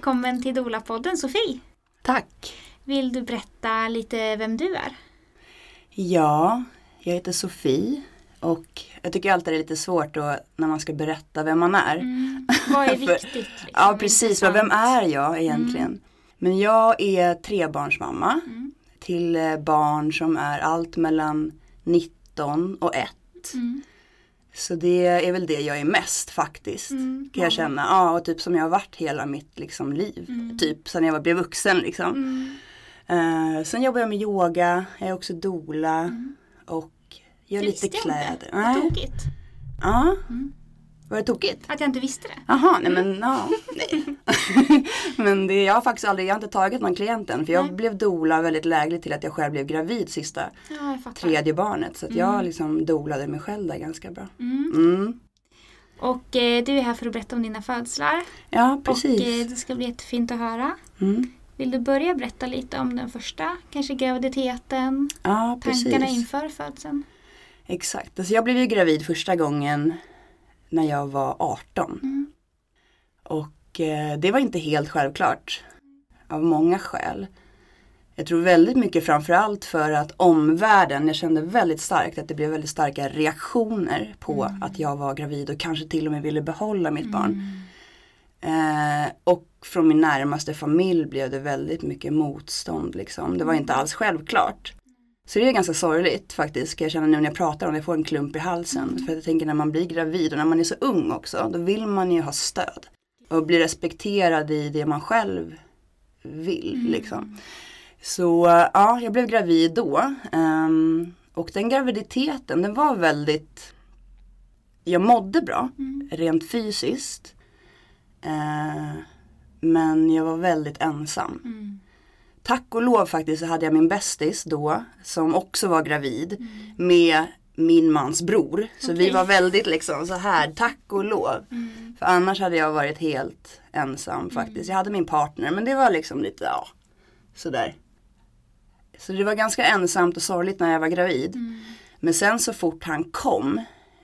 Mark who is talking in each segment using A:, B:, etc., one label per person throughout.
A: välkommen till Dola-podden Sofie.
B: Tack.
A: Vill du berätta lite vem du är?
B: Ja, jag heter Sofie och jag tycker alltid det är lite svårt då när man ska berätta vem man är.
A: Mm. Vad är viktigt? Liksom,
B: ja, precis. Vem
A: intressant?
B: är jag egentligen?
A: Mm.
B: Men jag är trebarnsmamma
A: Mm.
B: till eh, barn som är allt mellan 19 och 1.
A: Mm.
B: Så det är väl det jag är mest faktiskt.
A: Mm,
B: Kan jag känna. Ja, och typ som jag har varit hela mitt liksom, liv.
A: Mm.
B: Typ sen jag blev vuxen liksom.
A: Mm.
B: Eh, sen jobbar jag med yoga, jag är också doula
A: Mm.
B: och gör
A: Det
B: lite
A: visste
B: kläder.
A: Vad
B: Nej.
A: tokigt.
B: Ja,
A: Mm.
B: Var det tokigt?
A: Att jag inte visste det.
B: Jaha, nej men ja, nej. men det, jag har faktiskt aldrig, jag har inte tagit någon klient än för jag
A: Nej.
B: blev doula väldigt lägligt till att jag själv blev gravid sista
A: Ja, jag
B: tredje barnet. Så att jag
A: Mm.
B: liksom dolade mig själv där ganska bra.
A: Mm.
B: Mm.
A: Och eh, du är här för att berätta om dina födslar.
B: Ja, precis.
A: Och eh, det ska bli jättefint att höra.
B: Mm.
A: Vill du börja berätta lite om den första, kanske graviditeten,
B: Ja,
A: tankarna
B: precis.
A: inför födseln?
B: Exakt. Alltså jag blev ju gravid första gången när jag var 18.
A: Mm.
B: Och eh, det var inte helt självklart. Av många skäl. Jag tror väldigt mycket framförallt för att omvärlden, jag kände väldigt starkt att det blev väldigt starka reaktioner på
A: Mm.
B: att jag var gravid och kanske till och med ville behålla mitt barn.
A: Mm.
B: Eh, och från min närmaste familj blev det väldigt mycket motstånd liksom. Det var inte alls självklart. Så det är ganska sorgligt faktiskt, ska jag känna nu när jag pratar om det. Jag får en klump i halsen. För jag tänker när man blir gravid och när man är så ung också, då vill man ju ha stöd. Och bli respekterad i det man själv vill
A: Mm.
B: liksom. Så ja, jag blev gravid då. Ehm, och den graviditeten, den var väldigt jag mådde bra,
A: Mm.
B: rent fysiskt. Eh, men jag var väldigt ensam.
A: Mm.
B: Tack och lov faktiskt så hade jag min bästis då som också var gravid
A: Mm.
B: med min mans bror. Så vi
A: Okej.
B: var väldigt liksom så här, tack och lov.
A: Mm.
B: För annars hade jag varit helt ensam faktiskt. Jag hade min partner men det var liksom lite, ja, sådär. Så det var ganska ensamt och sorgligt när jag var gravid.
A: Mm.
B: Men sen så fort han kom,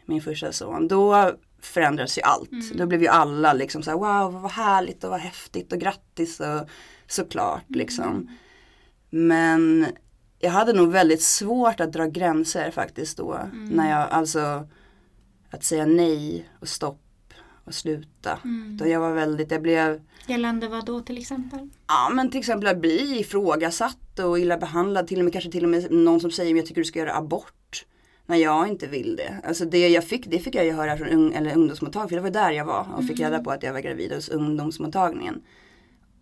B: min första son, då förändrades ju allt.
A: Mm.
B: Då blev ju alla liksom så här, wow vad härligt och vad häftigt och grattis och såklart liksom. Men jag hade nog väldigt svårt att dra gränser faktiskt då.
A: Mm.
B: När jag, alltså att säga nej och stopp och sluta.
A: Mm.
B: Utan jag var väldigt, jag blev,
A: Gällande vad då till exempel?
B: ja men till exempel att bli ifrågasatt och illa behandlad. Till och med kanske till och med någon som säger, jag tycker du ska göra abort. När jag inte vill det. Alltså det jag fick, det fick jag ju höra från ung, eller ungdomsmottagningen. För det var där jag var och fick
A: Mm.
B: reda på att jag var gravid hos ungdomsmottagningen.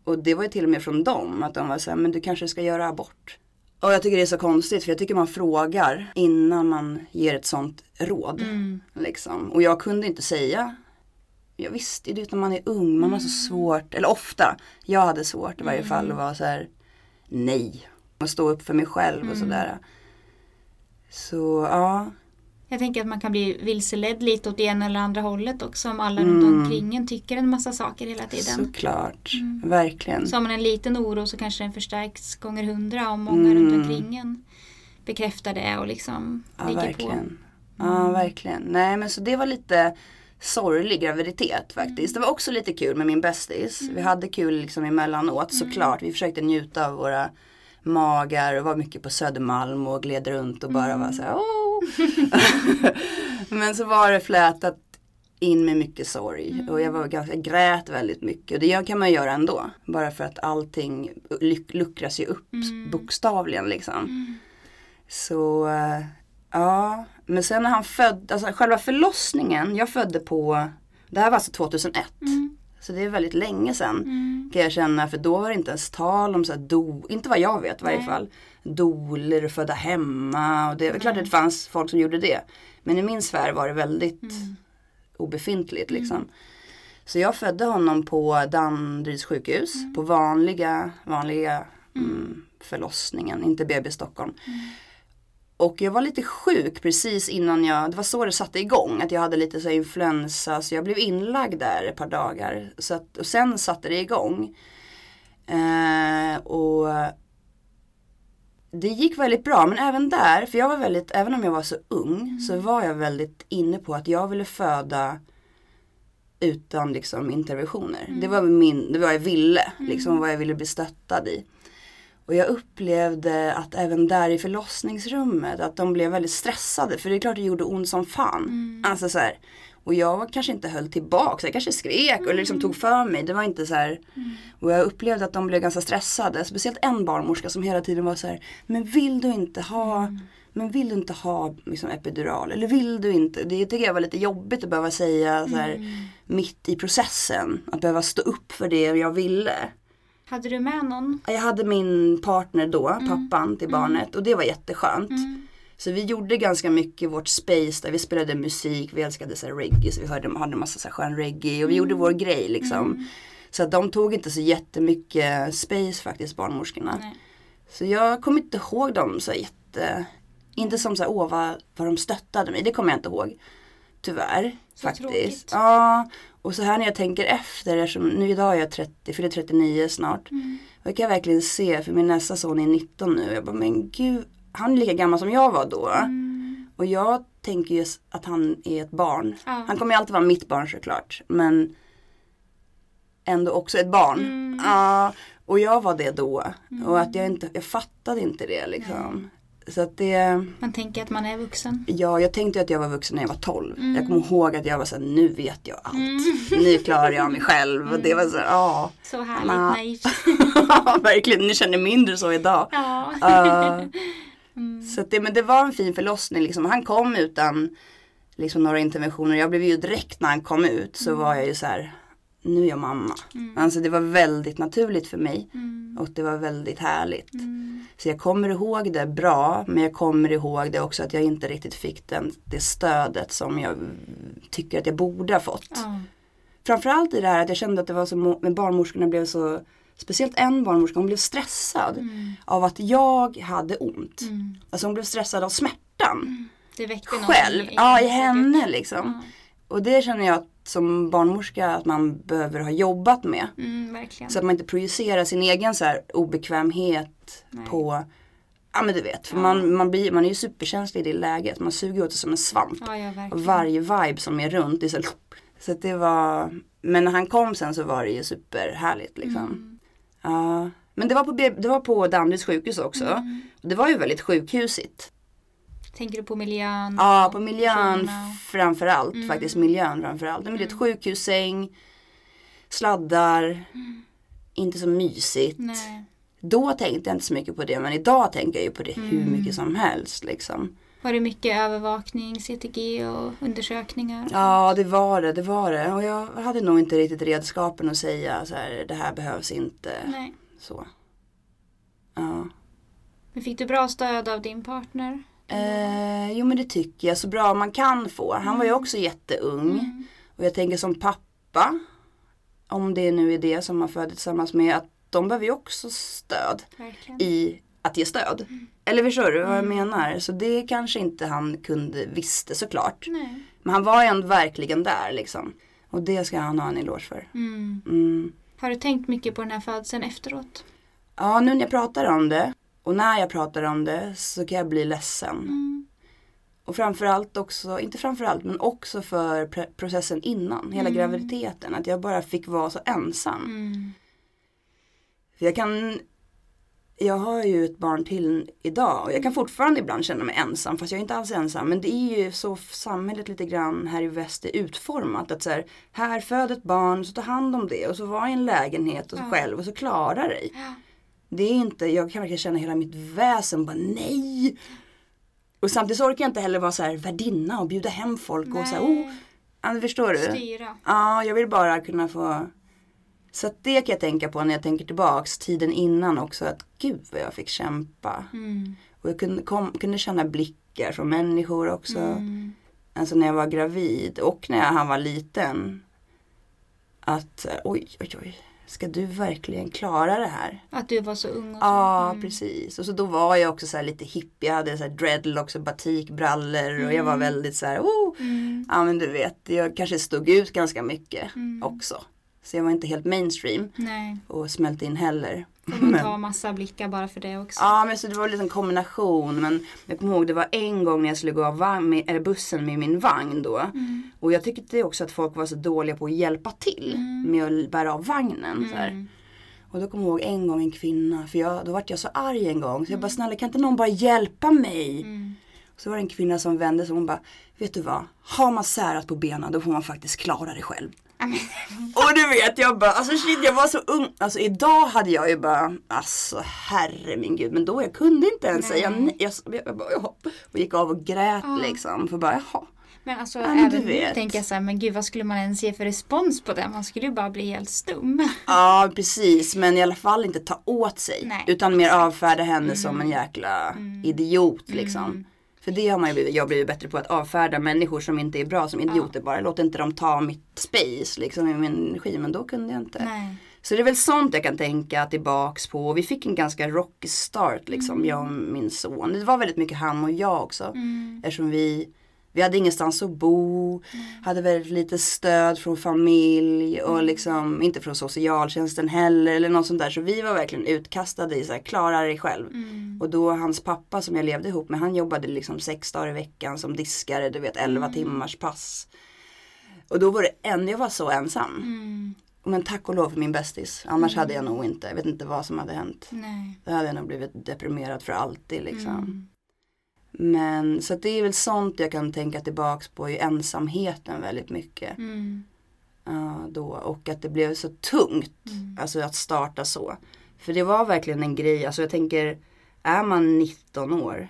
B: Och det var ju till och med från dem att de var så här, men du kanske ska göra abort. Och jag tycker det är så konstigt för jag tycker man frågar innan man ger ett sånt råd.
A: Mm.
B: Liksom. Och jag kunde inte säga jag visste ju det när man är ung, man har så svårt, eller ofta, jag hade svårt i varje
A: Mm.
B: fall att vara så här nej. Och stå upp för mig själv och
A: Mm.
B: sådär. Så ja,
A: Jag tänker att man kan bli vilseledd lite åt det ena eller andra hållet också om alla
B: Mm.
A: runt omkring en tycker en massa saker hela tiden.
B: såklart.
A: Mm.
B: Verkligen.
A: Så har man en liten oro så kanske den förstärks gånger hundra om många
B: Mm.
A: runt omkring en bekräftar det och liksom
B: Ja,
A: ligger på.
B: verkligen. Ja, verkligen. Nej, men så det var lite sorglig graviditet faktiskt. Det var också lite kul med min bästis. Vi hade kul liksom emellanåt såklart. Vi försökte njuta av våra magar och var mycket på Södermalm och gled runt och bara var så här, Åh! Men så var det flätat in med mycket sorg och jag var jag grät väldigt mycket och det kan man göra ändå. Bara för att allting luck- luckras ju upp
A: Mm.
B: bokstavligen liksom.
A: Mm.
B: Så eh, ja, men sen när han födde, alltså själva förlossningen, jag födde på, det här var alltså 2001.
A: Mm.
B: Så det är väldigt länge sedan
A: Mm.
B: kan jag känna för då var det inte ens tal om så här do, inte vad jag vet i varje fall, doler och födda hemma och det är klart
A: Nej.
B: att det fanns folk som gjorde det. Men i min sfär var det väldigt
A: Mm.
B: obefintligt liksom. Så jag födde honom på Danderyds sjukhus på vanliga, vanliga mm, förlossningen, inte BB Stockholm. Och jag var lite sjuk precis innan jag, det var så det satte igång, att jag hade lite så influensa så jag blev inlagd där ett par dagar. Så att, och sen satte det igång. Eh, och det gick väldigt bra men även där, för jag var väldigt, även om jag var så ung så var jag väldigt inne på att jag ville föda utan liksom interventioner. Det var min, det var vad jag ville, liksom vad jag ville bli stöttad i. Och jag upplevde att även där i förlossningsrummet att de blev väldigt stressade för det är klart det gjorde ont som fan. Alltså så här, och jag kanske inte höll tillbaka, jag kanske skrek och liksom tog för mig. Det var inte så här. Och jag upplevde att de blev ganska stressade. Speciellt en barnmorska som hela tiden var så här, men vill du inte ha men vill du inte ha liksom, epidural? Eller vill du inte? Det tycker jag var lite jobbigt att behöva säga så här, mitt i processen. Att behöva stå upp för det jag ville.
A: Hade du med någon?
B: Jag hade min partner då, pappan till barnet och det var jätteskönt. Så vi gjorde ganska mycket vårt space där vi spelade musik, vi älskade så reggae så vi hörde, hade massa så skön reggae och vi gjorde vår grej liksom. Så att de tog inte så jättemycket space faktiskt barnmorskorna.
A: Nej.
B: Så jag kommer inte ihåg dem så jätte, inte som så här, åh vad, vad de stöttade mig, det kommer jag inte ihåg. Tyvärr
A: Så
B: faktiskt.
A: tråkigt.
B: Ja, och så här när jag tänker efter, eftersom nu idag är jag 30, fyller 39 snart. Och det kan jag verkligen se, för min nästa son är 19 nu. Jag bara, men gud, han är lika gammal som jag var då. Och jag tänker ju att han är ett barn.
A: Ja.
B: Han kommer ju alltid vara mitt barn såklart. Men ändå också ett barn.
A: Mm.
B: Ja, och jag var det då. Och att jag inte, jag fattade inte det liksom. Så att det,
A: Man tänker att man är vuxen.
B: ja jag tänkte att jag var vuxen när jag var 12.
A: Mm.
B: Jag kommer ihåg att jag var så här, nu vet jag allt. Nu klarar jag mig själv. Och det var så här, ja.
A: Så härligt
B: Ja.
A: naivt.
B: Verkligen, ni känner mindre så idag.
A: Ja.
B: Uh, Så att det, men det var en fin förlossning liksom. Han kom utan liksom, några interventioner. Jag blev ju direkt när han kom ut så var jag ju så här. Nu är jag mamma. Alltså det var väldigt naturligt för mig. Och det var väldigt härligt. Så jag kommer ihåg det bra. Men jag kommer ihåg det också att jag inte riktigt fick den, det stödet som jag tycker att jag borde ha fått. Framförallt i det här att jag kände att det var så, barnmorskorna blev så Speciellt en barnmorska, hon blev stressad av att jag hade ont. Alltså hon blev stressad av smärtan.
A: Det väckte
B: Själv, ja i
A: säkert.
B: henne liksom. Och det känner jag att som barnmorska att man behöver ha jobbat med.
A: Mm.
B: Så att man inte projicerar sin egen så här obekvämhet
A: Nej.
B: på Ja men du vet, för man, man, blir, man är ju superkänslig i det läget. Man suger åt det som en svamp.
A: Ja, ja,
B: varje vibe som är runt är så, så att det var Men när han kom sen så var det ju superhärligt liksom.
A: Mm.
B: Ja. Men det var på, det var på Danderyds sjukhus också.
A: Mm.
B: Det var ju väldigt sjukhusigt.
A: Tänker du på miljön?
B: Ja, på miljön framförallt.
A: Mm.
B: Faktiskt miljön framförallt. Men det är ett sjukhussäng, sladdar, inte så mysigt.
A: Nej.
B: Då tänkte jag inte så mycket på det men idag tänker jag ju på det hur
A: Mm.
B: mycket som helst. Liksom.
A: Var det mycket övervakning, CTG och undersökningar?
B: Ja det var det, det var det. Och jag hade nog inte riktigt redskapen att säga så här, det här behövs inte.
A: Nej.
B: Så. Ja.
A: Men fick du bra stöd av din partner?
B: Eh, jo men det tycker jag, så bra man kan få. Han var ju också jätteung.
A: Mm.
B: Och jag tänker som pappa, om det nu är det som man föder tillsammans med, att de behöver ju också stöd
A: Verkligen.
B: i att ge stöd. Eller förstår du vad jag menar? Så det kanske inte han kunde visste såklart.
A: Nej.
B: Men han var ju ändå verkligen där liksom. Och det ska han ha en eloge för.
A: Mm.
B: Mm.
A: Har du tänkt mycket på den här födseln efteråt?
B: Ja, nu när jag pratar om det och när jag pratar om det så kan jag bli ledsen.
A: Mm.
B: Och framförallt också, inte framförallt men också för processen innan, hela
A: Mm.
B: graviditeten. Att jag bara fick vara så ensam.
A: Mm.
B: För jag kan, jag har ju ett barn till idag och jag kan fortfarande ibland känna mig ensam fast jag är inte alls ensam. Men det är ju så samhället lite grann här i väst är utformat. Att så här, här föd ett barn, så ta hand om det och så var i en lägenhet och
A: Ja.
B: själv och så klara dig.
A: Ja.
B: Det är inte, jag kan verkligen känna hela mitt väsen bara nej. Och samtidigt så orkar jag inte heller vara så här värdinna och bjuda hem folk och så här, oh, förstår du?
A: Styra.
B: Ja, jag vill bara kunna få Så att det kan jag tänka på när jag tänker tillbaks tiden innan också att gud vad jag fick kämpa.
A: Mm.
B: Och jag kunde, kom, kunde känna blickar från människor också.
A: Mm.
B: Alltså när jag var gravid och när han var liten. Att oj, oj, oj. Ska du verkligen klara det här?
A: Att du var så ung och så.
B: Ja,
A: Mm.
B: precis. Och så då var jag också så här lite hippie. Jag hade så här dreadlocks och batikbrallor. Och jag var väldigt så här, oh.
A: Mm.
B: Ja men du vet, jag kanske stod ut ganska mycket
A: Mm.
B: också. Så jag var inte helt mainstream
A: Nej,
B: och smälte in heller.
A: får man ta massa blickar bara för det också.
B: Ja men så det var lite en kombination. Men jag kommer ihåg det var en gång när jag skulle gå av vagn eller bussen med min vagn då.
A: Mm.
B: Och jag tyckte också att folk var så dåliga på att hjälpa till
A: Mm.
B: med att bära av vagnen.
A: Mm.
B: Och då kommer jag ihåg en gång en kvinna, för jag, då vart jag så arg en gång. Så jag bara, snälla kan inte någon bara hjälpa mig?
A: Mm.
B: Så var det en kvinna som vände sig och hon bara, vet du vad? Har man särat på benen då får man faktiskt klara det själv. Och du vet jag bara, alltså shit jag var så ung. Alltså idag hade jag ju bara, alltså herre min gud. Men då jag kunde inte ens
A: Nej.
B: säga nej. Jag, jag, jag, bara, ja. och gick av och grät
A: Ja.
B: liksom. För bara jaha.
A: Men alltså
B: Ja, men
A: även nu tänker jag så här, men gud vad skulle man ens ge för respons på det? Man skulle ju bara bli helt stum.
B: Ja precis men i alla fall inte ta åt sig.
A: Nej,
B: utan mer avfärda henne som en jäkla
A: Mm.
B: idiot liksom.
A: Mm.
B: För det har man ju blivit, jag blivit bättre på att avfärda människor som inte är bra som idioter bara. Låt inte dem ta mitt space liksom i min energi. Men då kunde jag inte.
A: Nej.
B: Så det är väl sånt jag kan tänka tillbaks på. Vi fick en ganska rocky start liksom, jag och min son. Det var väldigt mycket han och jag också.
A: Mm.
B: Eftersom vi, vi hade ingenstans att bo, hade väldigt lite stöd från familj och liksom inte från socialtjänsten heller eller något sånt där. Så vi var verkligen utkastade i så här, klara dig själv.
A: Mm.
B: Och då hans pappa som jag levde ihop med, han jobbade liksom sex dagar i veckan som diskare, du vet 11 timmars pass. Och då var det än, jag var så ensam.
A: Mm.
B: Men tack och lov för min bästis. Annars hade jag nog inte, jag vet inte vad som hade hänt.
A: Nej.
B: Då hade jag nog blivit deprimerad för alltid liksom.
A: Mm.
B: Men så det är väl sånt jag kan tänka tillbaks på i ensamheten väldigt mycket.
A: Mm.
B: Ja, då. Och att det blev så tungt,
A: Mm.
B: alltså att starta så. För det var verkligen en grej, alltså jag tänker, är man 19 år,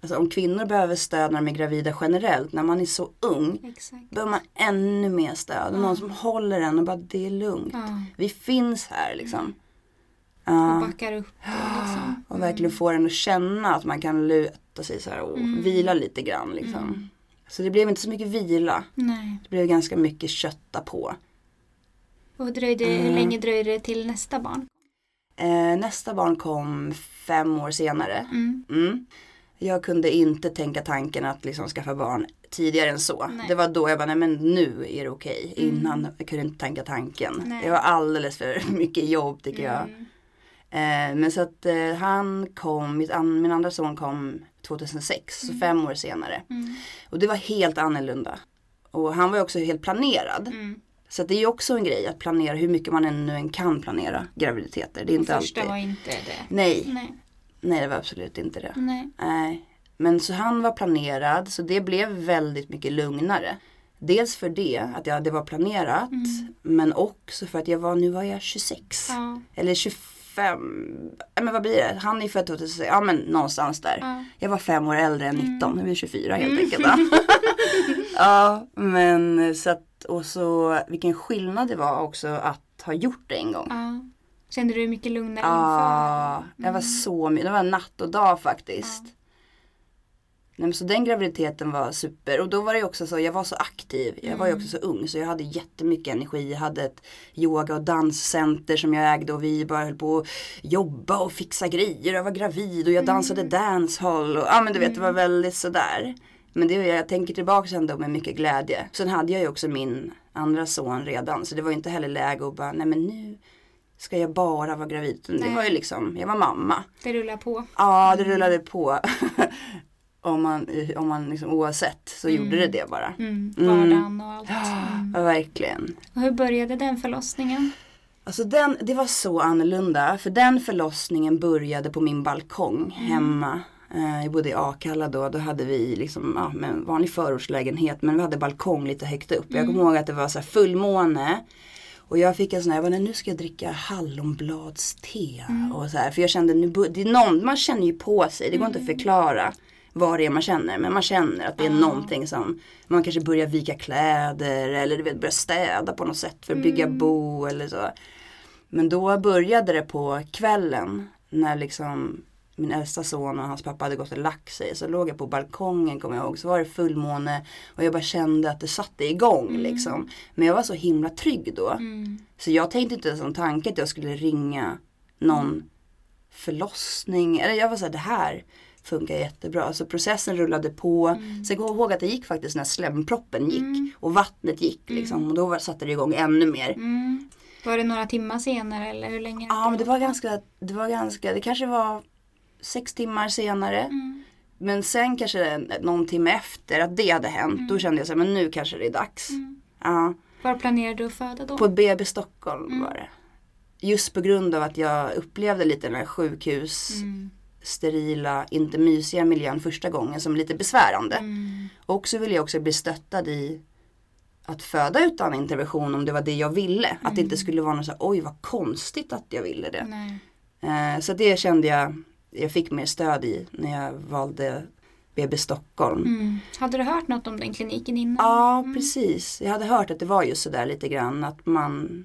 B: alltså om kvinnor behöver stöd när de är gravida generellt, när man är så ung,
A: Exakt.
B: behöver man ännu mer stöd.
A: Ja.
B: Någon som håller en och bara, det är lugnt.
A: Ja.
B: Vi finns här liksom.
A: Och
B: Ja.
A: backar upp och liksom.
B: Och verkligen får en att känna att man kan luta sig så här och
A: Mm.
B: vila lite grann liksom.
A: Mm.
B: Så det blev inte så mycket vila.
A: Nej.
B: Det blev ganska mycket kötta på.
A: Och dröjde, hur
B: Mm.
A: länge dröjde det till nästa barn?
B: Eh, nästa barn kom fem år senare.
A: Mm.
B: Mm. Jag kunde inte tänka tanken att liksom skaffa barn tidigare än så.
A: Nej.
B: Det var då jag bara, nej men nu är det okej.
A: Mm.
B: Innan jag kunde inte tänka tanken.
A: Nej.
B: Det var alldeles för mycket jobb tycker jag. Eh, men så att eh, han kom, an, min andra son kom 2006, så fem år senare.
A: Mm.
B: Och det var helt annorlunda. Och han var ju också helt planerad.
A: Mm.
B: Så det är ju också en grej att planera hur mycket man ännu än kan planera graviditeter. Det är inte
A: Första
B: alltid.
A: var inte det.
B: Nej,
A: Nej.
B: nej det var absolut inte det.
A: Nej.
B: Nej. Men så han var planerad så det blev väldigt mycket lugnare. Dels för det, att jag, det var planerat.
A: Mm.
B: Men också för att jag var, nu var jag 26.
A: Ja.
B: Eller 25. Ja, Men vad blir det? Han är född 2006. Ja men någonstans där.
A: Ja.
B: Jag var fem år äldre än 19. Nu är jag 24 helt
A: Mm.
B: enkelt. då. ja men så att och så vilken skillnad det var också att ha gjort det en gång.
A: ja. Kände du dig mycket lugnare
B: Ja,
A: inför?
B: jag var så my- Det var natt och dag faktiskt. Nej, men så den graviditeten var super och då var det också så, jag var så aktiv. Jag var ju också så ung så jag hade jättemycket energi. Jag hade ett yoga och danscenter som jag ägde och vi bara höll på att jobba och fixa grejer. Jag var gravid och jag dansade dancehall och ja men du vet det var väldigt sådär. Men det, jag tänker tillbaka ändå med mycket glädje. Sen hade jag ju också min andra son redan så det var ju inte heller läge att bara, nej men nu ska jag bara vara gravid. Det
A: Nej.
B: var ju liksom, jag var mamma.
A: Det rullar på.
B: Ja, det rullade på. om man, om man liksom, oavsett så gjorde det det bara.
A: Mm.
B: Mm.
A: Vardagen och allt. Mm.
B: Ja, verkligen.
A: Och hur började den förlossningen?
B: Alltså den, det var så annorlunda. För den förlossningen började på min balkong hemma. Eh, Jag bodde i Akalla då. Då hade vi liksom, ja, med en vanlig förortslägenhet. Men vi hade balkong lite högt upp. Jag kommer ihåg att det var så här fullmåne. Och jag fick en sån här, jag bara, "Nej, nu ska jag dricka hallonbladste. Och så här, för jag kände, nu, det är någon, man känner ju på sig. Det går inte att förklara vad det är man känner. Men man känner att det är
A: Ja.
B: någonting som, man kanske börjar vika kläder. Eller du vet, börja städa på något sätt för att bygga bo eller så. Men då började det på kvällen när liksom min äldsta son och hans pappa hade gått och lagt sig. Så låg jag på balkongen kommer jag ihåg. Så var det fullmåne och jag bara kände att det satte igång liksom. Men jag var så himla trygg då.
A: Mm.
B: Så jag tänkte inte ens som tanke att jag skulle ringa någon förlossning. Eller jag var såhär, det här funkar jättebra. Så processen rullade på.
A: Mm.
B: Sen kommer jag ihåg att det gick faktiskt när slemproppen gick. Och vattnet gick liksom. Och då satte det igång ännu mer.
A: Mm. Var det några timmar senare eller hur länge?
B: Ja men det var ganska, det var ganska, det kanske var sex timmar senare.
A: Mm.
B: Men sen kanske någon timme efter att det hade hänt, då kände jag så här, men nu kanske det är dags. Ja.
A: Var planerade du att föda då?
B: På BB Stockholm var det. Just på grund av att jag upplevde lite den här sjukhus, sterila, inte mysiga miljön första gången som lite besvärande. Och så ville jag också bli stöttad i att föda utan intervention om det var det jag ville. Att det inte skulle vara något så här, oj vad konstigt att jag ville det. Eh, så det kände jag, jag fick mer stöd i när jag valde BB Stockholm.
A: Mm. Hade du hört något om den kliniken innan?
B: Ja, precis. Jag hade hört att det var just sådär lite grann att man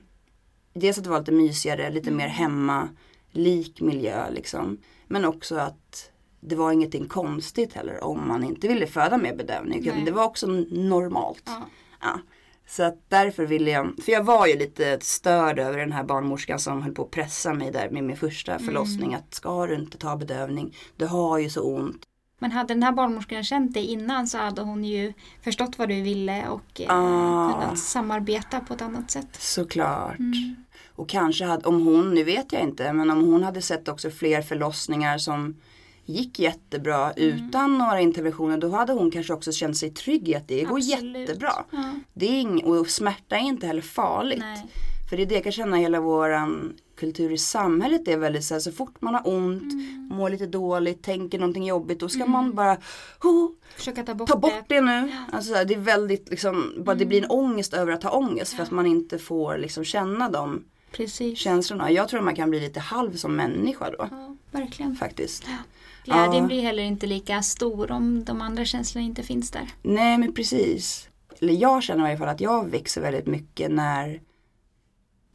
B: Dels att det var lite mysigare, lite mer hemma lik miljö liksom. Men också att det var ingenting konstigt heller om man inte ville föda med bedövning.
A: Nej.
B: Det var också normalt.
A: Ja.
B: Ja. Så att därför ville jag, för jag var ju lite störd över den här barnmorskan som höll på att pressa mig där med min första förlossning. Att ska du inte ta bedövning, du har ju så ont.
A: Men hade den här barnmorskan känt dig innan så hade hon ju förstått vad du ville och eh,
B: Ah.
A: kunnat samarbeta på ett annat sätt.
B: Såklart. Och kanske hade, om hon, nu vet jag inte, men om hon hade sett också fler förlossningar som gick jättebra utan några interventioner då hade hon kanske också känt sig trygg i att det går
A: Absolut.
B: jättebra.
A: Ja.
B: Det är ing, och smärta är inte heller farligt.
A: Nej.
B: För det är det jag kan känna hela våran kultur i samhället är väldigt så här, så fort man har ont,
A: Mm.
B: mår lite dåligt, tänker någonting jobbigt då ska man bara oh,
A: Försöka ta bort,
B: ta bort
A: det.
B: det nu. Alltså, så här, det är väldigt liksom, bara det blir en ångest över att ha ångest för att man inte får liksom känna de
A: Precis.
B: känslorna. Jag tror att man kan bli lite halv som människa då.
A: Ja, verkligen.
B: Faktiskt.
A: Glädjen
B: Ja.
A: blir heller inte lika stor om de andra känslorna inte finns där.
B: Nej men precis. Eller jag känner i alla fall att jag växer väldigt mycket när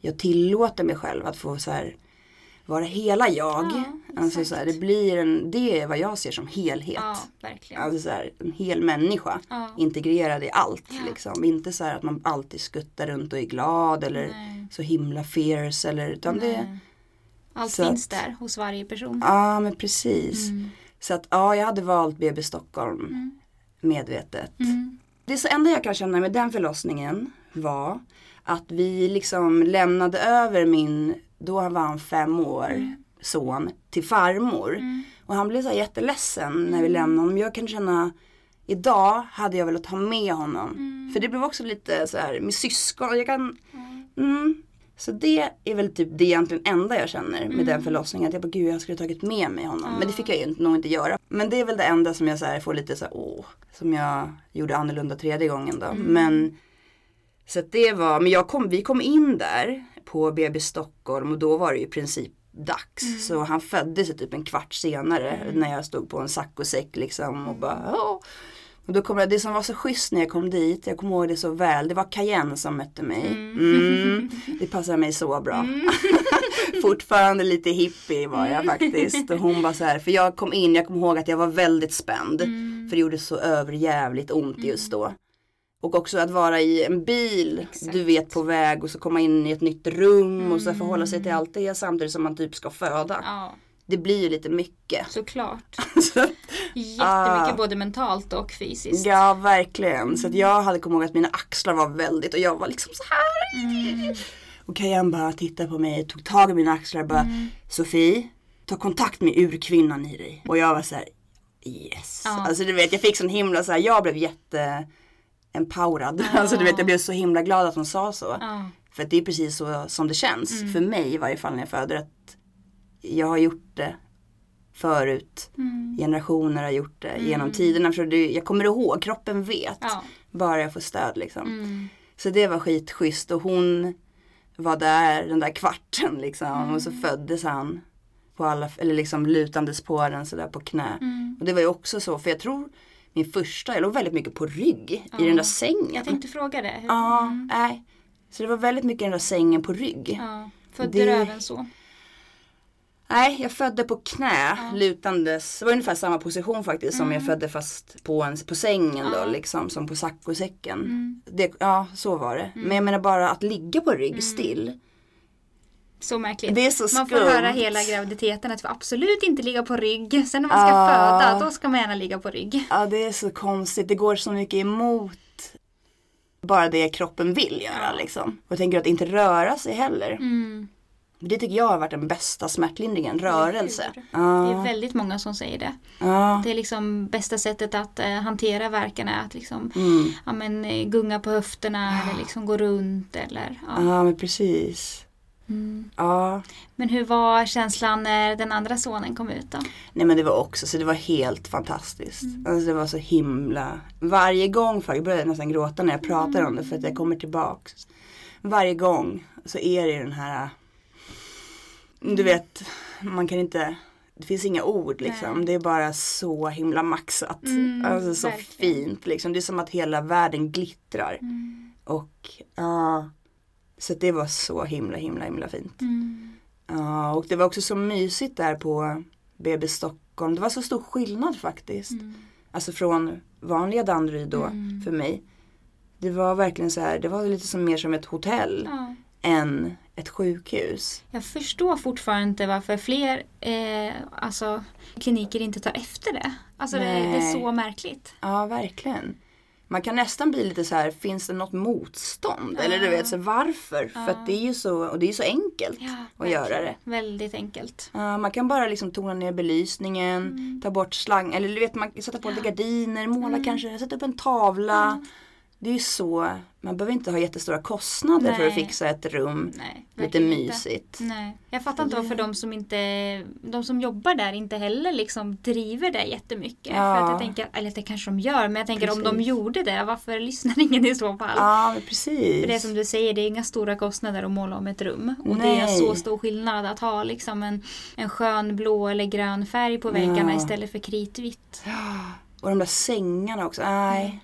B: jag tillåter mig själv att få så här vara hela jag.
A: Ja,
B: alltså så här, det blir en, det är vad jag ser som helhet.
A: Ja, verkligen.
B: Alltså så här, en hel människa.
A: Ja.
B: Integrerad i allt. Liksom. Inte så att man alltid skuttar runt och är glad eller
A: Nej.
B: så himla fierce. Eller, utan det.
A: Allt finns
B: att-
A: där hos varje person.
B: ja men precis.
A: Mm.
B: Så att ja, jag hade valt BB Stockholm medvetet.
A: Mm.
B: Det enda jag kan känna med den förlossningen var att vi liksom lämnade över min, då var han fem år, son till farmor. Och han blev så jätteledsen när vi lämnade honom. Jag kan känna, idag hade jag velat ha med honom. För det blev också lite så här med syskon. Jag kan, mm. Så det är väl typ det egentligen enda jag känner med den förlossningen. Att jag bara, gud jag skulle tagit med mig honom. Men det fick jag ju nog inte göra. Men det är väl det enda som jag så här får lite så här, åh. Som jag gjorde annorlunda tredje gången då. Men så att det var, men jag kom, vi kom in där på BB Stockholm och då var det ju i princip dags. Så han föddes typ en kvart senare när jag stod på en saccosäck liksom och bara Åh. Och då kom jag, det som var så schysst när jag kom dit, jag kommer ihåg det så väl, det var Cayenne som mötte mig. Mm. Det passade mig så bra. Fortfarande lite hippie var jag faktiskt. Och hon bara så här, för jag kom in, jag kommer ihåg att jag var väldigt spänd. För det gjorde så överjävligt ont just då. Och också att vara i en bil,
A: Exakt.
B: du vet på väg och så komma in i ett nytt rum och så förhålla sig till allt det samtidigt som man typ ska föda.
A: Ja,
B: Det blir ju lite mycket.
A: såklart.
B: Så
A: Jättemycket
B: Ah.
A: både mentalt och fysiskt.
B: Ja verkligen. Så att jag hade kommit ihåg att mina axlar var väldigt och jag var liksom så här. Och Kajan bara tittade på mig, tog tag i mina axlar och bara Sofie, ta kontakt med urkvinnan i dig. Och jag var så här yes.
A: Ja.
B: Alltså du vet jag fick sån himla så här, jag blev jätte empowerad. Alltså du vet jag blev så himla glad att hon sa så.
A: Ja.
B: För det är precis så som det känns. För mig i varje fall när jag föder att jag har gjort det förut.
A: Mm.
B: Generationer har gjort det genom tiderna. För det, jag kommer ihåg, kroppen vet.
A: Ja.
B: Bara jag får stöd liksom.
A: Mm.
B: Så det var skitschysst och hon var där den där kvarten liksom. Och
A: Mm.
B: så föddes han. På alla, eller liksom lutandes på den sådär på knä.
A: Mm.
B: Och det var ju också så, för jag tror min första, jag låg väldigt mycket på rygg i den där sängen.
A: Jag tänkte fråga det. Hur,
B: Ja, nej. Så det var väldigt mycket den där sängen på rygg.
A: ja. Födde
B: Det-
A: du även så?
B: Nej, jag födde på knä lutandes. Det var ungefär samma position faktiskt som jag födde fast på, en, på sängen
A: Mm. Ja.
B: då liksom som på saccosäcken.
A: Mm.
B: Det, ja, så var det. Men jag menar bara att ligga på rygg still.
A: Så märkligt.
B: Det är så
A: man får höra hela graviditeten att vi absolut inte ligga på rygg. Sen när man ska
B: Ah.
A: föda, då ska man gärna ligga på rygg.
B: Ja, det är så konstigt. Det går så mycket emot bara det kroppen vill göra liksom. Och jag tänker att inte röra sig heller.
A: Mm.
B: Det tycker jag har varit den bästa smärtlindringen, rörelse.
A: hur?
B: Ja.
A: Det är väldigt många som säger det.
B: Ja.
A: Det är liksom bästa sättet att eh, hantera verkarna är att liksom
B: Mm.
A: ja, men, eh, gunga på höfterna eller liksom gå runt eller ja.
B: ja, men precis.
A: Mm.
B: Ja.
A: Men hur var känslan när den andra sonen kom ut då?
B: Nej men det var också så det var helt fantastiskt. Alltså det var så himla. Varje gång, för jag började nästan gråta när jag pratar om det för att jag kommer tillbaks. Varje gång så är det den här. Du vet, man kan inte. Det finns inga ord liksom.
A: Nej.
B: Det är bara så himla maxat.
A: Mm,
B: alltså så
A: verkligen.
B: fint liksom. Det är som att hela världen glittrar.
A: Mm.
B: Och ja. Så det var så himla himla himla fint.
A: Mm.
B: Ja, och det var också så mysigt där på BB Stockholm. Det var så stor skillnad faktiskt.
A: Mm.
B: Alltså från vanliga Danderyd då
A: Mm.
B: för mig. Det var verkligen så här, det var lite som mer som ett hotell
A: Ja.
B: än ett sjukhus.
A: Jag förstår fortfarande inte varför fler eh, alltså, kliniker inte tar efter det. Alltså det, det är så märkligt.
B: Ja, verkligen. Man kan nästan bli lite så här, finns det något motstånd?
A: Ja.
B: Eller du vet, så varför? För
A: Ja.
B: att det är ju så, och det är ju så enkelt att göra det.
A: Väldigt enkelt.
B: Ja, man kan bara liksom tona ner belysningen,
A: Mm.
B: ta bort slang, eller du vet man sätta på lite gardiner, måla
A: Mm.
B: kanske, sätta upp en tavla. Det är ju så, man behöver inte ha jättestora kostnader för att
A: Nej.
B: fixa ett rum
A: Nej,
B: lite mysigt.
A: Nej. Jag fattar inte varför de som inte de som jobbar där inte heller liksom driver det jättemycket.
B: Ja.
A: För att jag tänker, eller det kanske de gör, men jag tänker om de
B: Precis.
A: gjorde det, varför lyssnar ingen i så fall?
B: Ja, precis.
A: För det är som du säger, det är inga stora kostnader att måla om ett rum. Och det är
B: Nej.
A: så stor skillnad att ha liksom en, en skön blå eller grön färg på väggarna
B: Ja.
A: istället för kritvitt.
B: Och de där sängarna också, nej.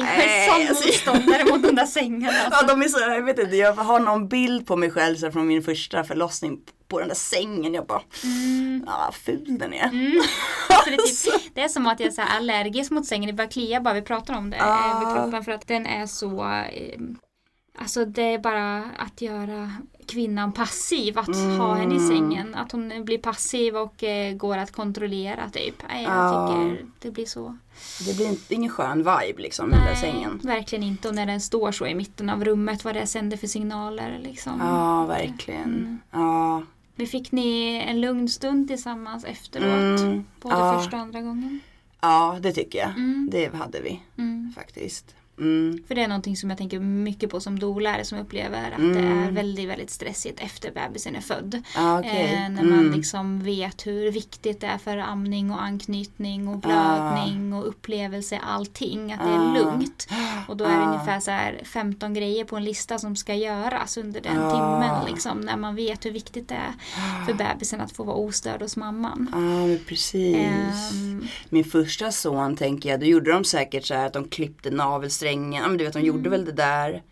A: Nej, jag är sån
B: alltså-
A: motståndare mot de där sängarna.
B: Ja,
A: Alltså.
B: de är så, jag vet inte, jag har någon bild på mig själv så från min första förlossning på den där sängen. Jag bara,
A: Mm.
B: ja vad ful den är.
A: Mm. Så det, är typ, det är som att jag är allergisk mot sängen, det börjar klia bara vi pratar om det eh,
B: Ah.
A: över kroppen för att den är så eh, Alltså det är bara att göra kvinnan passiv, att ha henne i sängen. Att hon blir passiv och eh, går att kontrollera typ. Nej, jag
B: Ja.
A: tycker det blir så.
B: Det blir inte, ingen skön vibe liksom med den där sängen.
A: verkligen inte. Och när den står så i mitten av rummet, vad det sänder för signaler liksom.
B: Ja, verkligen.
A: Mm.
B: Ja.
A: Men fick ni en lugn stund tillsammans efteråt?
B: Mm.
A: Både
B: ja.
A: första och andra gången?
B: ja, det tycker jag.
A: Mm.
B: Det hade vi
A: Mm.
B: faktiskt. Mm.
A: För det är någonting som jag tänker mycket på som doula som upplever att
B: Mm.
A: det är väldigt, väldigt stressigt efter bebisen är född.
B: Ja, okej.
A: Eh, när man
B: Mm.
A: liksom vet hur viktigt det är för amning och anknytning och blödning och upplevelse, allting. Att det är
B: Ah.
A: lugnt. Och då är det
B: Ah.
A: ungefär så här 15 grejer på en lista som ska göras under den
B: Ah.
A: timmen. Liksom, när man vet hur viktigt det är för bebisen att få vara ostörd hos mamman.
B: Ja, precis.
A: Ehm,
B: Min första son tänker jag, då gjorde de säkert så här att de klippte navelsträngen. Ja, men du vet, de gjorde väl det där.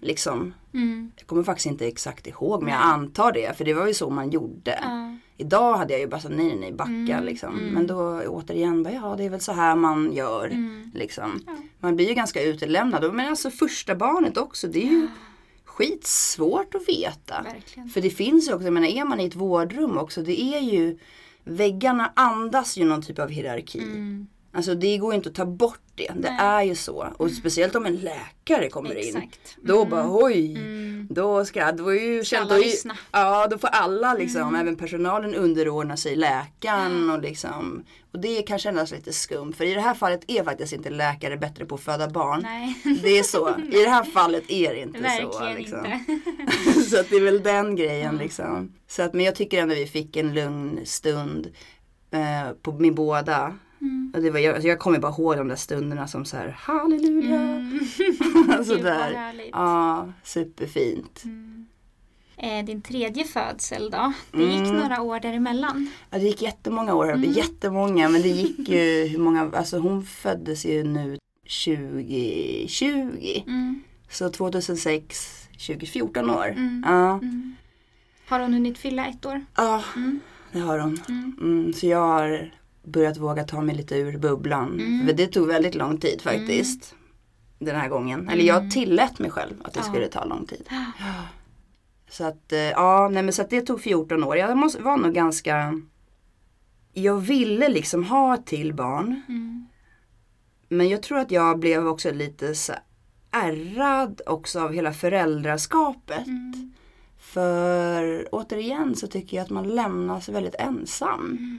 B: Liksom.
A: mm,
B: Jag kommer faktiskt inte exakt ihåg men jag antar det. För det var ju så man gjorde.
A: ja,
B: Idag hade jag ju bara sagt nej, nej, backa
A: Mm,
B: liksom.
A: mm.
B: Men då återigen, bara, ja det är väl så här man gör.
A: mm,
B: Liksom.
A: Ja.
B: Man blir ju ganska utelämnad. Men alltså första barnet också, det är ju skitsvårt att veta.
A: verkligen.
B: För det finns ju också, jag menar är man i ett vårdrum också, det är ju Väggarna andas ju någon typ av hierarki.
A: Mm,
B: Alltså det går ju inte att ta bort det. Det
A: Nej.
B: är ju så. Och speciellt om en läkare kommer in.
A: exakt.
B: Då
A: Mm,
B: bara oj.
A: mm.
B: Då ska, då är ju,
A: Ska alla
B: ju-
A: lyssna? Mm.
B: Ja, då får alla liksom, även personalen underordna sig läkaren och liksom. Och det kan kännas lite skumt. För i det här fallet är faktiskt inte läkare bättre på att föda barn.
A: Nej,
B: Det är så. I det här fallet är det inte så.
A: verkligen
B: Liksom.
A: inte.
B: så att det är väl den grejen liksom. Så att, men jag tycker ändå vi fick en lugn stund eh, på med båda.
A: Mm.
B: Och det var, jag, alltså jag kommer bara ihåg de där stunderna som så här halleluja.
A: Mm.
B: Alltså
A: Gud, vad
B: där.
A: härligt.
B: Ja, superfint.
A: Mm. Eh, din tredje födsel då? Det gick
B: Mm.
A: några år däremellan.
B: Ja, det gick jättemånga år,
A: Mm.
B: jättemånga. Men det gick ju, hur många, alltså hon föddes ju nu 2020.
A: Mm.
B: Så 2006, 2014 år.
A: Mm.
B: Ja.
A: Mm. Har hon hunnit fylla ett år?
B: ja,
A: Mm.
B: det har hon.
A: Mm,
B: så jag har börjat våga ta mig lite ur bubblan.
A: Mm.
B: För det tog väldigt lång tid faktiskt. Den här gången. Eller jag tillät mig själv att det
A: Ja.
B: skulle ta lång tid. Så att, eh, ja, nej men så att det tog 14 år. Jag måste, var nog ganska Jag ville liksom ha ett till barn.
A: Mm.
B: Men jag tror att jag blev också lite så ärrad också av hela föräldraskapet.
A: Mm.
B: För återigen så tycker jag att man lämnas väldigt ensam.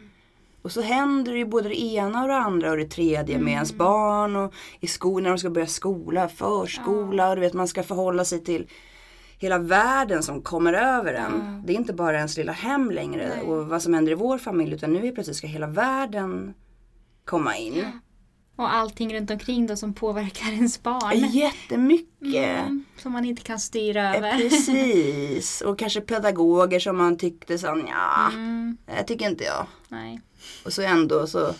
B: Och så händer det ju både det ena och det andra och det tredje med ens barn och i skolan när de ska börja skola, förskola och du vet man ska förhålla sig till hela världen som kommer över en. Det är inte bara ens lilla hem längre
A: Nej.
B: och vad som händer i vår familj utan nu är plötsligt ska hela världen komma in.
A: Och allting runt omkring då som påverkar ens barn.
B: Jättemycket.
A: Mm, som man inte kan styra över.
B: Precis. Och kanske pedagoger som man tyckte så ja,
A: Mm,
B: det tycker inte jag.
A: nej.
B: Och så ändå så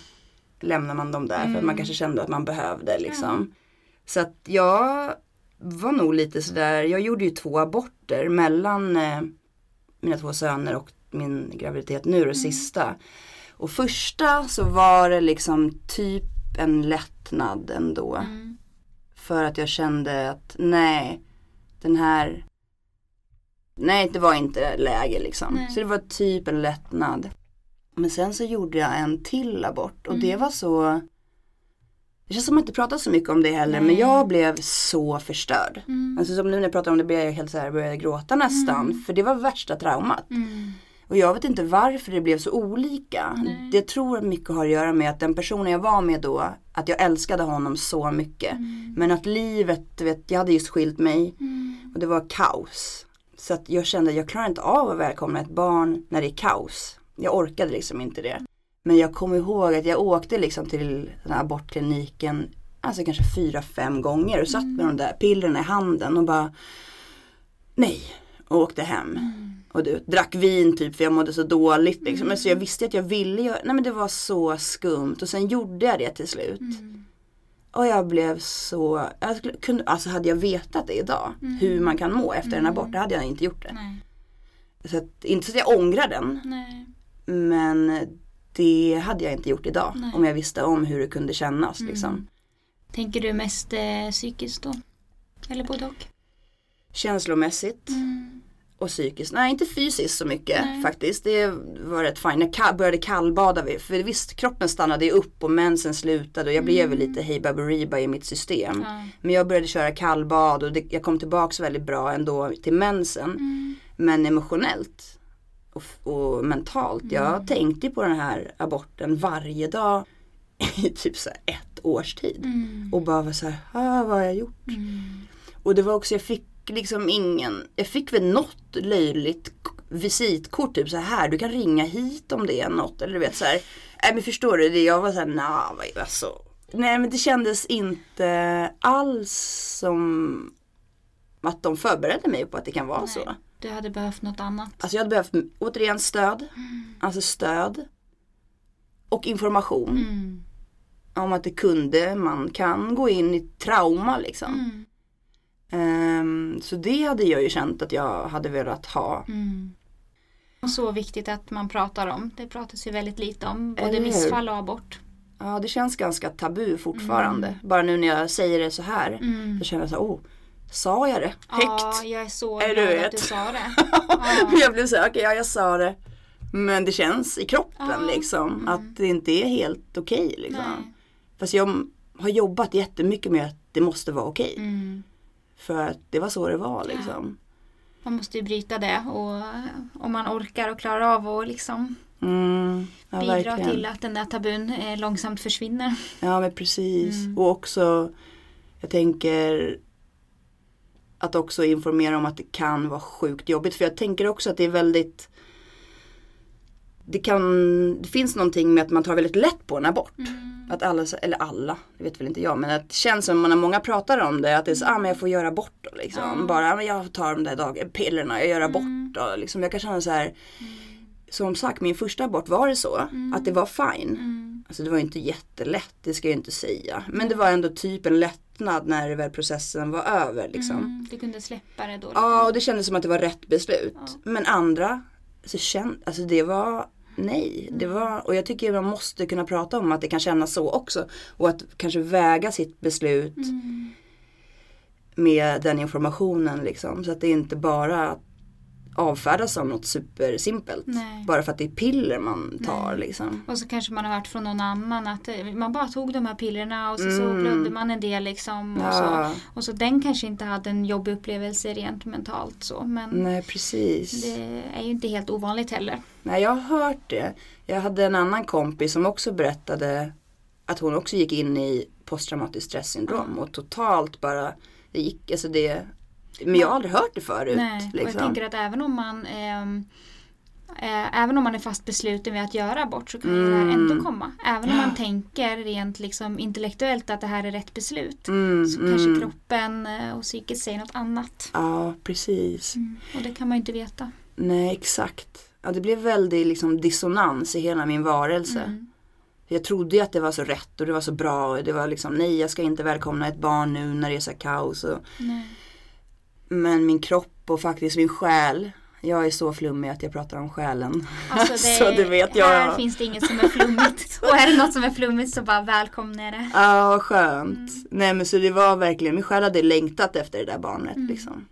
B: lämnar man dem där för att man
A: Mm.
B: kanske kände att man behövde liksom. Så att jag var nog lite sådär, jag gjorde ju två aborter mellan eh, mina två söner och min graviditet nu
A: Mm.
B: det sista. Och första så var det liksom typ en lättnad ändå.
A: Mm.
B: För att jag kände att nej, den här Nej det var inte läge liksom.
A: Nej.
B: Så det var typ en lättnad. Men sen så gjorde jag en till abort och
A: Mm.
B: det var så Det känns som att man inte pratar så mycket om det heller men
A: Nej.
B: jag blev så förstörd.
A: Mm.
B: Alltså som nu när jag pratar om det blir jag helt så här, började gråta nästan. För det var värsta traumat.
A: Mm.
B: Och jag vet inte varför det blev så olika.
A: Nej.
B: Det tror mycket har att göra med att den personen jag var med då, att jag älskade honom så mycket.
A: Mm.
B: Men att livet, vet, jag hade just skilt mig
A: Mm.
B: och det var kaos. Så att jag kände att jag klarar inte av att välkomna ett barn när det är kaos. Jag orkade liksom inte det. Men jag kommer ihåg att jag åkte liksom till den här abortkliniken Alltså kanske fyra, fem gånger och satt med de där pillerna i handen och bara Nej. Och åkte hem. Och du, drack vin typ för jag mådde så dåligt liksom. Men så jag visste att jag ville göra, nej men det var så skumt. Och sen gjorde jag det till slut.
A: Mm.
B: Och jag blev så, jag skulle, kunde, alltså hade jag vetat det idag, hur man kan må efter en abort, då hade jag inte gjort det.
A: Nej.
B: Så att, inte så att jag ångrar den,
A: Nej.
B: Men det hade jag inte gjort idag.
A: Nej.
B: Om jag visste om hur det kunde kännas liksom.
A: Tänker du mest eh, psykiskt då? Eller både och?
B: Känslomässigt
A: Mm.
B: och psykiskt. Nej, inte fysiskt så mycket
A: Nej.
B: faktiskt. Det var rätt fint. Jag började kallbada, för visst kroppen stannade upp och mensen slutade och jag blev väl lite hej baberiba i mitt system.
A: Ja.
B: Men jag började köra kallbad och det, jag kom tillbaks väldigt bra ändå till mensen.
A: Mm.
B: Men emotionellt och, och mentalt. Jag tänkte på den här aborten varje dag i typ så ett års tid.
A: Mm.
B: Och bara var så här, ah, vad har jag gjort?
A: Mm.
B: Och det var också, jag fick liksom ingen, jag fick väl något löjligt visitkort typ så här, du kan ringa hit om det är något. Eller du vet så här, nej men förstår du, det, jag var så här, nah, vad- alltså. Nej men det kändes inte alls som att de förberedde mig på att det kan vara
A: Nej.
B: så.
A: Du hade behövt något annat.
B: Alltså jag hade behövt återigen stöd. Alltså stöd. Och information
A: Mm.
B: om att det kunde, man kan gå in i trauma liksom.
A: Mm.
B: Ehm, så det hade jag ju känt att jag hade velat ha.
A: Mm. Och så viktigt att man pratar om. Det pratas ju väldigt lite om. Både
B: Eller
A: missfall och abort.
B: Ja det känns ganska tabu fortfarande. Bara nu när jag säger det så här.
A: Mm.
B: Så känner jag så här, oh, sa jag det
A: Ja,
B: högt?
A: jag är så
B: Eller
A: glad
B: du
A: att du sa det.
B: Men jag blev så okej ja jag sa det. Men det känns i kroppen
A: Ja.
B: liksom. Att det inte är helt okej liksom.
A: Nej.
B: Fast jag har jobbat jättemycket med att det måste vara okej.
A: Mm.
B: För att det var så det var liksom.
A: Man måste ju bryta det och om man orkar och klarar av att liksom
B: Mm, ja,
A: bidra
B: verkligen.
A: till att den där tabun eh, långsamt försvinner.
B: Ja men precis.
A: Mm.
B: Och också, jag tänker att också informera om att det kan vara sjukt jobbigt. För jag tänker också att det är väldigt det kan, det finns någonting med att man tar väldigt lätt på en abort. Att alla, eller alla, det vet väl inte jag, men att det känns som när många pratar om det att det är så, ah men jag får göra abort då liksom.
A: Ja.
B: Bara, ah, men jag tar de där dag, pillerna, jag gör abort då. Liksom. Jag kan känna så här, som sagt min första abort var det så, att det var fine.
A: Mm.
B: Alltså det var ju inte jättelätt, det ska jag inte säga. Men det var ändå typ en lättnad när väl processen var över liksom.
A: Mm. Du kunde släppa det då.
B: Ja, och det kändes som att det var rätt beslut.
A: Ja.
B: Men andra, så känd, alltså det var nej. Det var, och jag tycker man måste kunna prata om att det kan kännas så också. Och att kanske väga sitt beslut
A: Mm.
B: med den informationen liksom. Så att det inte bara avfärdas som något supersimpelt.
A: Nej.
B: Bara för att det är piller man tar
A: Nej.
B: liksom.
A: Och så kanske man har hört från någon annan att eh, man bara tog de här pillerna och så, så
B: Mm.
A: blödde man en del liksom. Och, så.
B: Ja,
A: och så den kanske inte hade en jobbig upplevelse rent mentalt så. Men
B: nej precis.
A: det är ju inte helt ovanligt heller.
B: Nej, jag har hört det. Jag hade en annan kompis som också berättade att hon också gick in i posttraumatiskt stresssyndrom och totalt bara, det gick, alltså det, men jag har aldrig hört det förut.
A: Nej, och jag
B: liksom.
A: tänker att även om man ehm, eh, Även om man är fast besluten vid att göra abort så kan ju det här
B: Mm.
A: ändå komma. Även om man tänker rent liksom intellektuellt att det här är rätt beslut.
B: Mm,
A: Så kanske
B: mm.
A: kroppen eh, och psyket säger något annat.
B: Ja, precis.
A: Och det kan man ju inte veta.
B: Nej, exakt. Ja, det blev väldigt liksom, dissonans i hela min varelse.
A: Mm.
B: Jag trodde ju att det var så rätt och det var så bra. Och det var liksom, nej jag ska inte välkomna ett barn nu när det är så kaos. Och,
A: Nej.
B: Men min kropp och faktiskt min själ. Jag är så flummig att jag pratar om själen.
A: Alltså det,
B: Så det vet jag.
A: Här finns det inget som är flummigt. och är det något som är flummigt så bara välkomna det.
B: Ja, vad skönt.
A: Mm.
B: Nej men så det var verkligen, min själ hade längtat efter det där barnet
A: Mm.
B: liksom.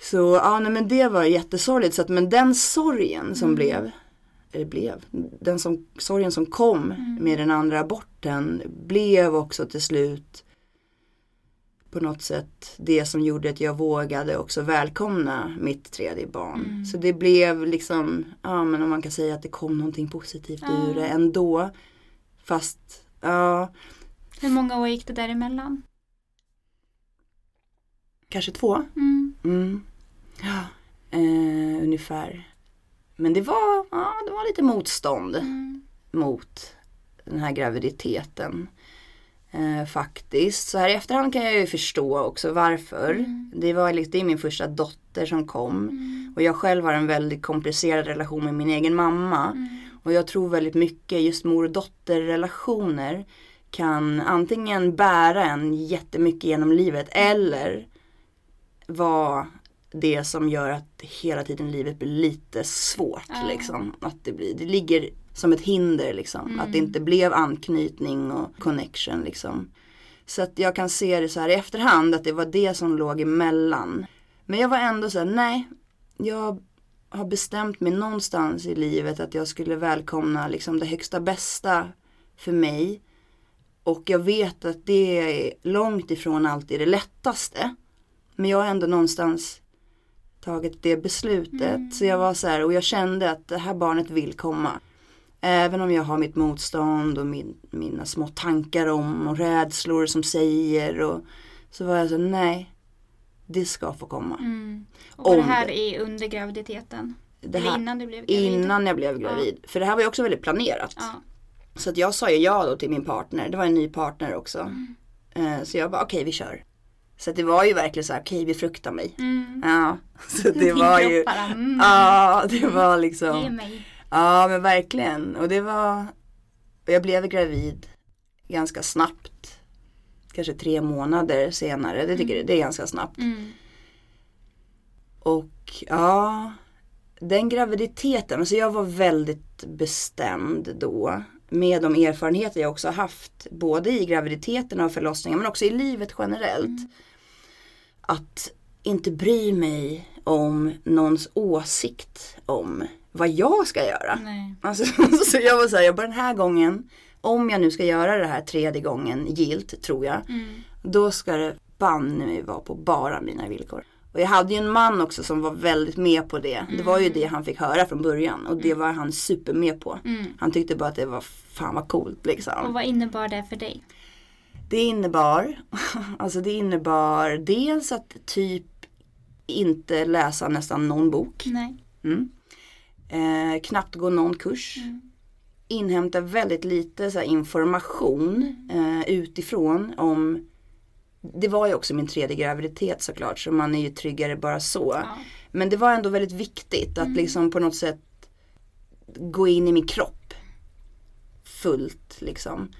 B: Så ja, nej men det var jättesorgligt. Så att, men den sorgen som
A: Mm.
B: blev, eller blev, den som, sorgen som kom
A: Mm.
B: med den andra aborten blev också till slut på något sätt det som gjorde att jag vågade också välkomna mitt tredje barn.
A: Mm.
B: Så det blev liksom, ja men om man kan säga att det kom någonting positivt
A: Ja.
B: ur det ändå. Fast, ja,
A: Hur många år gick det däremellan?
B: kanske två.
A: Mm.
B: Mm. Ja, eh, ungefär. Men det var, ja, det var lite motstånd
A: Mm.
B: mot den här graviditeten. Eh, faktiskt. Så här i efterhand kan jag ju förstå också varför.
A: Mm.
B: Det var det är min första dotter som kom.
A: Mm.
B: Och jag själv har en väldigt komplicerad relation med min egen mamma.
A: Mm.
B: Och jag tror väldigt mycket just mor och dotterrelationer kan antingen bära en jättemycket genom livet eller vara det som gör att hela tiden livet blir lite svårt. Liksom. Att det, blir, det ligger som ett hinder liksom.
A: Mm.
B: Att det inte blev anknytning och connection liksom. Så att jag kan se det så här i efterhand att det var det som låg emellan. Men jag var ändå så här, nej. Jag har bestämt mig någonstans i livet att jag skulle välkomna liksom det högsta bästa för mig. Och jag vet att det är långt ifrån alltid det lättaste. Men jag har ändå någonstans tagit det beslutet.
A: Mm.
B: Så jag var så här, och jag kände att det här barnet vill komma. Även om jag har mitt motstånd och min, mina små tankar om och rädslor som säger. Och, så var jag så nej, det ska få komma.
A: Mm. Och var det
B: Om
A: här är under graviditeten?
B: Det
A: Eller
B: här,
A: innan du blev gravid?
B: innan jag blev gravid. För det här var ju också väldigt planerat.
A: Ja.
B: Så att jag sa ju ja då till min partner. Det var en ny partner också.
A: Mm.
B: Eh, Så jag bara okej vi kör. Så det var ju verkligen så här okej befrukta mig.
A: Mm.
B: Ja. Så det var ju.
A: mm.
B: Ja det var
A: Ge
B: liksom.
A: mig.
B: Ja men verkligen. Och det var. Jag blev gravid ganska snabbt. Kanske tre månader senare. Det tycker jag det är ganska snabbt.
A: Mm.
B: Och ja, den graviditeten, alltså jag var väldigt bestämd då. Med de erfarenheter jag också haft, både i graviditeten och förlossningen men också i livet generellt. Att inte bry mig om någons åsikt om vad jag ska göra.
A: Nej.
B: Alltså, så jag var såhär, jag bara den här gången, om jag nu ska göra det här tredje gången gilt tror jag.
A: Mm.
B: Då ska det banne mig vara på bara mina villkor. Och jag hade ju en man också som var väldigt med på det. Det var ju det han fick höra från början och det var han super med på.
A: Mm.
B: Han tyckte bara att det var fan vad coolt
A: Och
B: liksom.
A: vad innebar det för dig?
B: Det innebar, alltså det innebar dels att typ inte läsa nästan någon bok.
A: Nej.
B: Mm. Eh, knappt gå någon kurs.
A: Mm.
B: Inhämta väldigt lite så information eh, utifrån om det var ju också min tredje graviditet såklart så man är ju tryggare bara så.
A: Ja.
B: Men det var ändå väldigt viktigt att
A: Mm.
B: liksom på något sätt gå in i min kropp fullt liksom.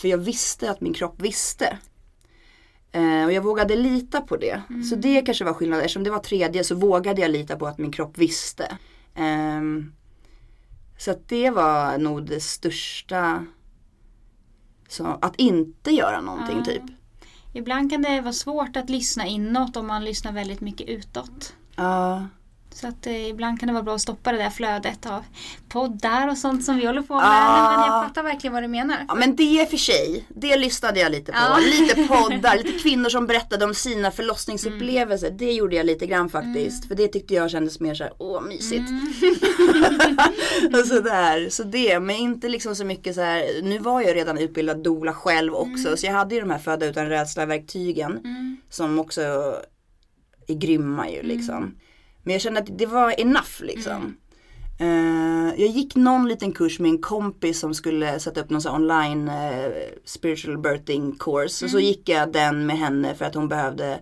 B: För jag visste att min kropp visste. Eh, och jag vågade lita på det.
A: Mm.
B: Så det kanske var skillnaden. Eftersom det var tredje så vågade jag lita på att min kropp visste. Ehm, så att det var nog det största. Så, att inte göra någonting
A: Ja.
B: typ.
A: Ibland kan det vara svårt att lyssna inåt om man lyssnar väldigt mycket utåt.
B: Ja,
A: Så att eh, ibland kan det vara bra att stoppa det där flödet av poddar och sånt som vi håller på med.
B: Ah.
A: Men jag fattar verkligen vad du menar.
B: Ja men det är för sig, det lyssnade jag lite på.
A: Ja.
B: Lite poddar, lite kvinnor som berättade om sina förlossningsupplevelser. Det gjorde jag lite grann faktiskt. För det tyckte jag kändes mer såhär, åh mysigt. och sådär. Så det, men inte liksom så mycket så här. nu var jag redan utbildad doula själv också. Så jag hade ju de här födda utan rädsla verktygen. Som också är grymma ju liksom. Men jag kände att det var enough liksom. Eh, jag gick någon liten kurs med en kompis som skulle sätta upp någon sån online eh, spiritual birthing course. Och så gick jag den med henne för att hon behövde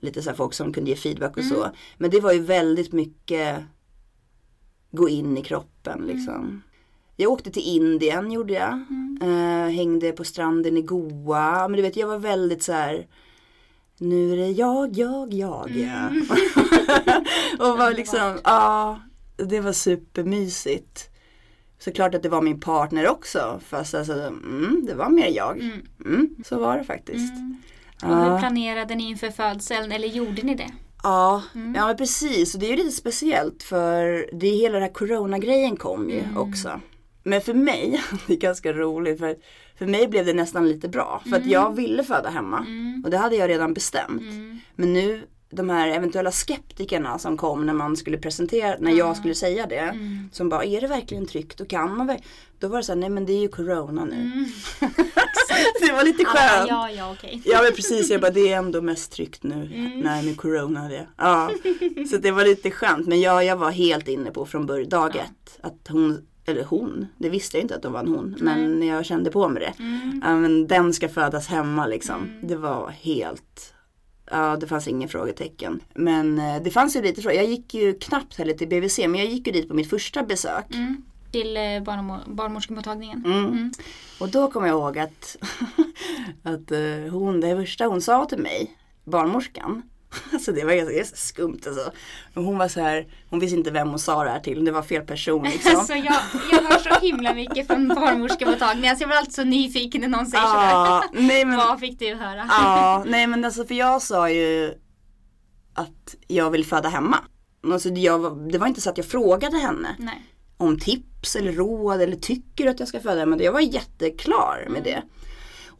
B: lite så folk som kunde ge feedback och så. Men det var ju väldigt mycket gå in i kroppen liksom. Jag åkte till Indien gjorde jag. Eh, hängde på stranden i Goa. Men du vet jag var väldigt så här. Nu är det jag, jag, jag. Ja. och var liksom, ja. det var supermysigt. Såklart att det var min partner också. Fast alltså, mm, det var mer jag. Mm, så var det faktiskt.
A: Och hur
B: Ja.
A: planerade ni inför födseln? Eller gjorde ni det?
B: Ja, ja men precis. Och det är ju lite speciellt för det är hela den här coronagrejen kom ju också. Men för mig, det är ganska roligt för för mig blev det nästan lite bra. För att jag ville föda hemma. Och det hade jag redan bestämt. Men nu de här eventuella skeptikerna som kom när man skulle presentera, när jag skulle säga det. Som bara, är det verkligen tryggt och kan man verkligen? Då var det så här, nej men det är ju corona nu. det var lite skönt.
A: ja, ja, okej.
B: Ja men precis, jag bara det är ändå mest tryggt nu. Nej med corona det. Ja. Så det var lite skönt. Men ja, jag var helt inne på från början, dag ett. Att hon, eller hon, det visste jag inte att hon var en hon. Men jag kände på mig det. Ja, men den ska födas hemma liksom. Det var helt Ja, det fanns ingen frågetecken. Men eh, det fanns ju lite frågor. Jag gick ju knappt heller till BVC, men jag gick ju dit på mitt första besök.
A: Till eh, barnmo- barnmorskemottagningen.
B: Mm. Och då kommer jag ihåg att, att eh, hon, det första hon sa till mig, barnmorskan, alltså det var ganska, skumt alltså. Hon var så här, hon visste inte vem hon sa det här till, det var fel person liksom.
A: Alltså jag, jag hör så himla mycket från barnmorskemottagningen. Alltså jag blir alltid så nyfiken när någon säger
B: Ja,
A: sådär.
B: nej men,
A: Vad fick du höra?
B: ja, nej men alltså för jag sa ju att jag vill föda hemma. Alltså jag, var- det var inte så att jag frågade henne
A: Nej.
B: om tips eller råd eller tycker att jag ska föda hemma. Jag var jätteklar med det.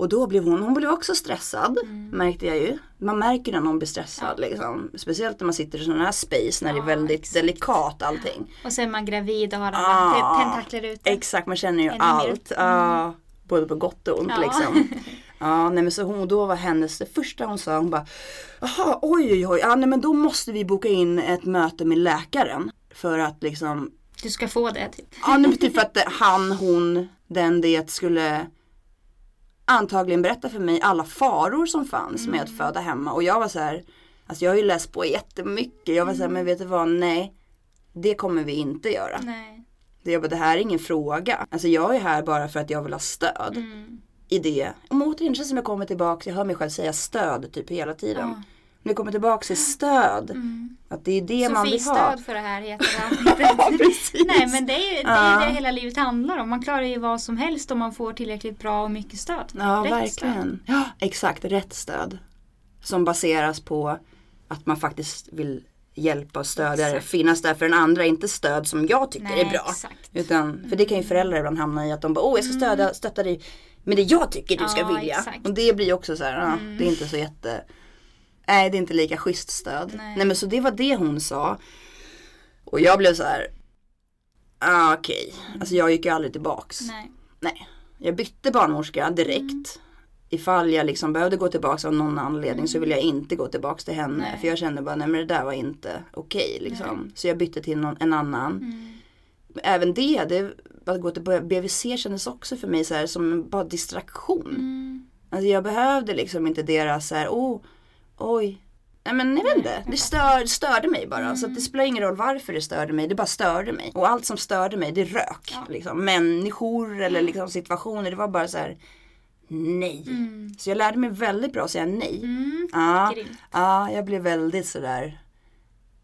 B: Och då blev hon, hon blev också stressad märkte jag ju. Man märker när någon blir stressad liksom. Speciellt när man sitter i sådana här space när det är
A: Ja,
B: väldigt
A: exakt.
B: delikat allting.
A: Och så är man gravid och har alla
B: Ah,
A: te- tentakler ute.
B: Exakt, man känner ju
A: Ännu
B: allt. Ja, både på gott och ont
A: Ja.
B: liksom. Ja, nej men så hon, då var hennes, det första hon sa, hon bara Jaha, oj oj oj, ja nej men då måste vi boka in ett möte med läkaren. För att liksom,
A: Du ska få det typ.
B: ja nej, men typ för att han, hon, den det skulle antagligen berätta för mig alla faror som fanns med att föda hemma. Och jag var så här, alltså jag har ju läst på jättemycket. Jag var så här, men vet du vad, nej. Det kommer vi inte göra.
A: Nej.
B: Det, jag bara, det här är ingen fråga. Alltså jag är här bara för att jag vill ha stöd
A: Mm.
B: i det. Och återigen det känns som jag kommer tillbaka, jag hör mig själv säga stöd typ hela tiden.
A: Ja.
B: Nu kommer tillbaka till stöd.
A: Mm.
B: Att det är det man
A: Sofie
B: vill ha.
A: stöd för det här heter det
B: precis.
A: Nej men det är ju det,
B: Ja.
A: det hela livet handlar om. Man klarar ju vad som helst om man får tillräckligt bra och mycket stöd.
B: Ja,
A: Rätt
B: verkligen. Ja, exakt. Rätt stöd. Som baseras på att man faktiskt vill hjälpa och stödja.
A: Exakt.
B: Finnas där för den andra, inte stöd som jag tycker
A: Nej,
B: är bra.
A: exakt.
B: Utan, för det kan ju föräldrar ibland hamna i att de bara, åh jag ska stödja, stötta dig med det jag tycker du ska
A: Ja,
B: vilja.
A: exakt.
B: Och det blir också så här, ja, det är inte så jätte, nej det är inte lika schysst stöd.
A: Nej.
B: Nej, men så det var det hon sa. Och jag blev så här, ah, okej, alltså jag gick ju aldrig tillbaks.
A: Nej.
B: Nej, jag bytte barnmorska direkt. Ifall jag liksom behövde gå tillbaka av någon anledning så ville jag inte gå tillbaka till henne.
A: Nej.
B: För jag kände bara, nej men det där var inte okej liksom. Så jag bytte till någon, en annan.
A: Mm.
B: Även det, det, att gå till BVC kändes också för mig så här, som bara distraktion.
A: Mm.
B: Alltså jag behövde liksom inte deras så här, oh, oj. Nej men jag vet inte, det stör, störde mig bara. Så att det spelar ingen roll varför det störde mig, det bara störde mig. Och allt som störde mig, det rök.
A: Ja.
B: Liksom. Människor eller liksom situationer, det var bara så här, nej.
A: Mm.
B: Så jag lärde mig väldigt bra att säga nej.
A: Mm.
B: Ja,
A: Grymt.
B: ja, jag blev väldigt sådär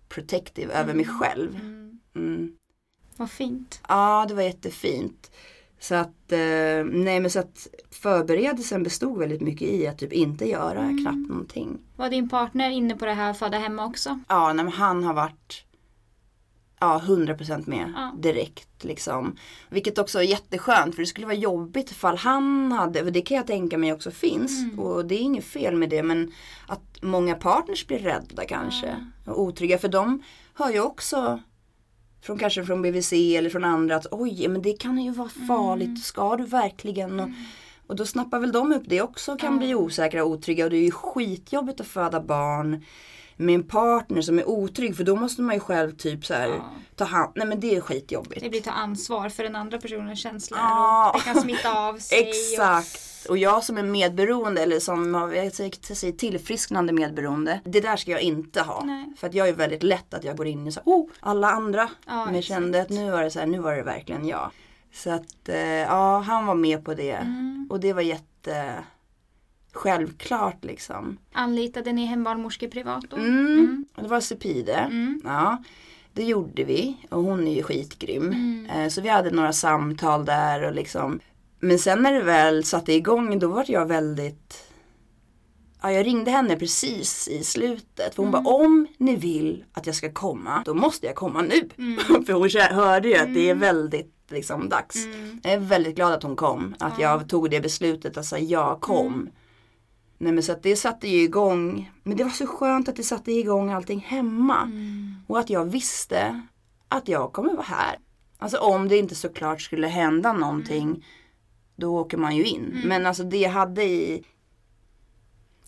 B: protective över mig själv.
A: Mm.
B: Mm.
A: Vad fint.
B: Ja, det var jättefint. Så att, eh, nej men så att förberedelsen bestod väldigt mycket i att typ inte göra
A: Mm.
B: knappt någonting.
A: Var din partner inne på det här föda hemma också?
B: Ja, nej, men han har varit ja, 100% med
A: Ja.
B: direkt liksom. Vilket också är jätteskönt för det skulle vara jobbigt ifall han hade, för det kan jag tänka mig också finns.
A: Mm.
B: Och det är inget fel med det men att många partners blir rädda kanske. Och otrygga för de hör ju också från kanske från BVC eller från andra att oj men det kan ju vara farligt,
A: Mm.
B: ska du verkligen? Och, och då snappar väl de upp det också och kan
A: Ja.
B: bli osäkra och otrygga och det är ju skitjobbigt att föda barn med en partner som är otrygg för då måste man ju själv typ så här
A: Ja.
B: ta hand, nej men det är skitjobbigt.
A: Det blir ta ansvar för den andra personens känslor.
B: Ja.
A: Och det kan smitta av sig.
B: Exakt. Och jag som är medberoende eller som har jag säger- tillfrisknande medberoende. Det där ska jag inte ha.
A: Nej.
B: För att jag är väldigt lätt att jag går in i så oh, alla andra.
A: Ja,
B: men jag kände att nu var det så här, nu var det verkligen jag. Så att eh, ja, han var med på det.
A: Mm.
B: Och det var jätte självklart liksom.
A: Anlitade ni hembarnmorskor privat då?
B: Mm. Och det var Sepide.
A: Mm.
B: Ja, det gjorde vi. Och hon är ju skitgrym.
A: Mm.
B: Eh, Så vi hade några samtal där och liksom. Men sen när det väl satte igång då var jag väldigt Ja, jag ringde henne precis i slutet. För hon
A: Mm.
B: bara om ni vill att jag ska komma då måste jag komma nu.
A: Mm.
B: för hon hörde ju att det är väldigt liksom dags.
A: Mm.
B: Jag är väldigt glad att hon kom. Att jag tog det beslutet att säga ja, kom.
A: Mm.
B: Nej men så att det satte ju igång. Men det var så skönt att det satte igång allting hemma.
A: Mm.
B: Och att jag visste att jag kommer vara här. Alltså om det inte såklart skulle hända någonting. Då åker man ju in. Men alltså det jag hade i.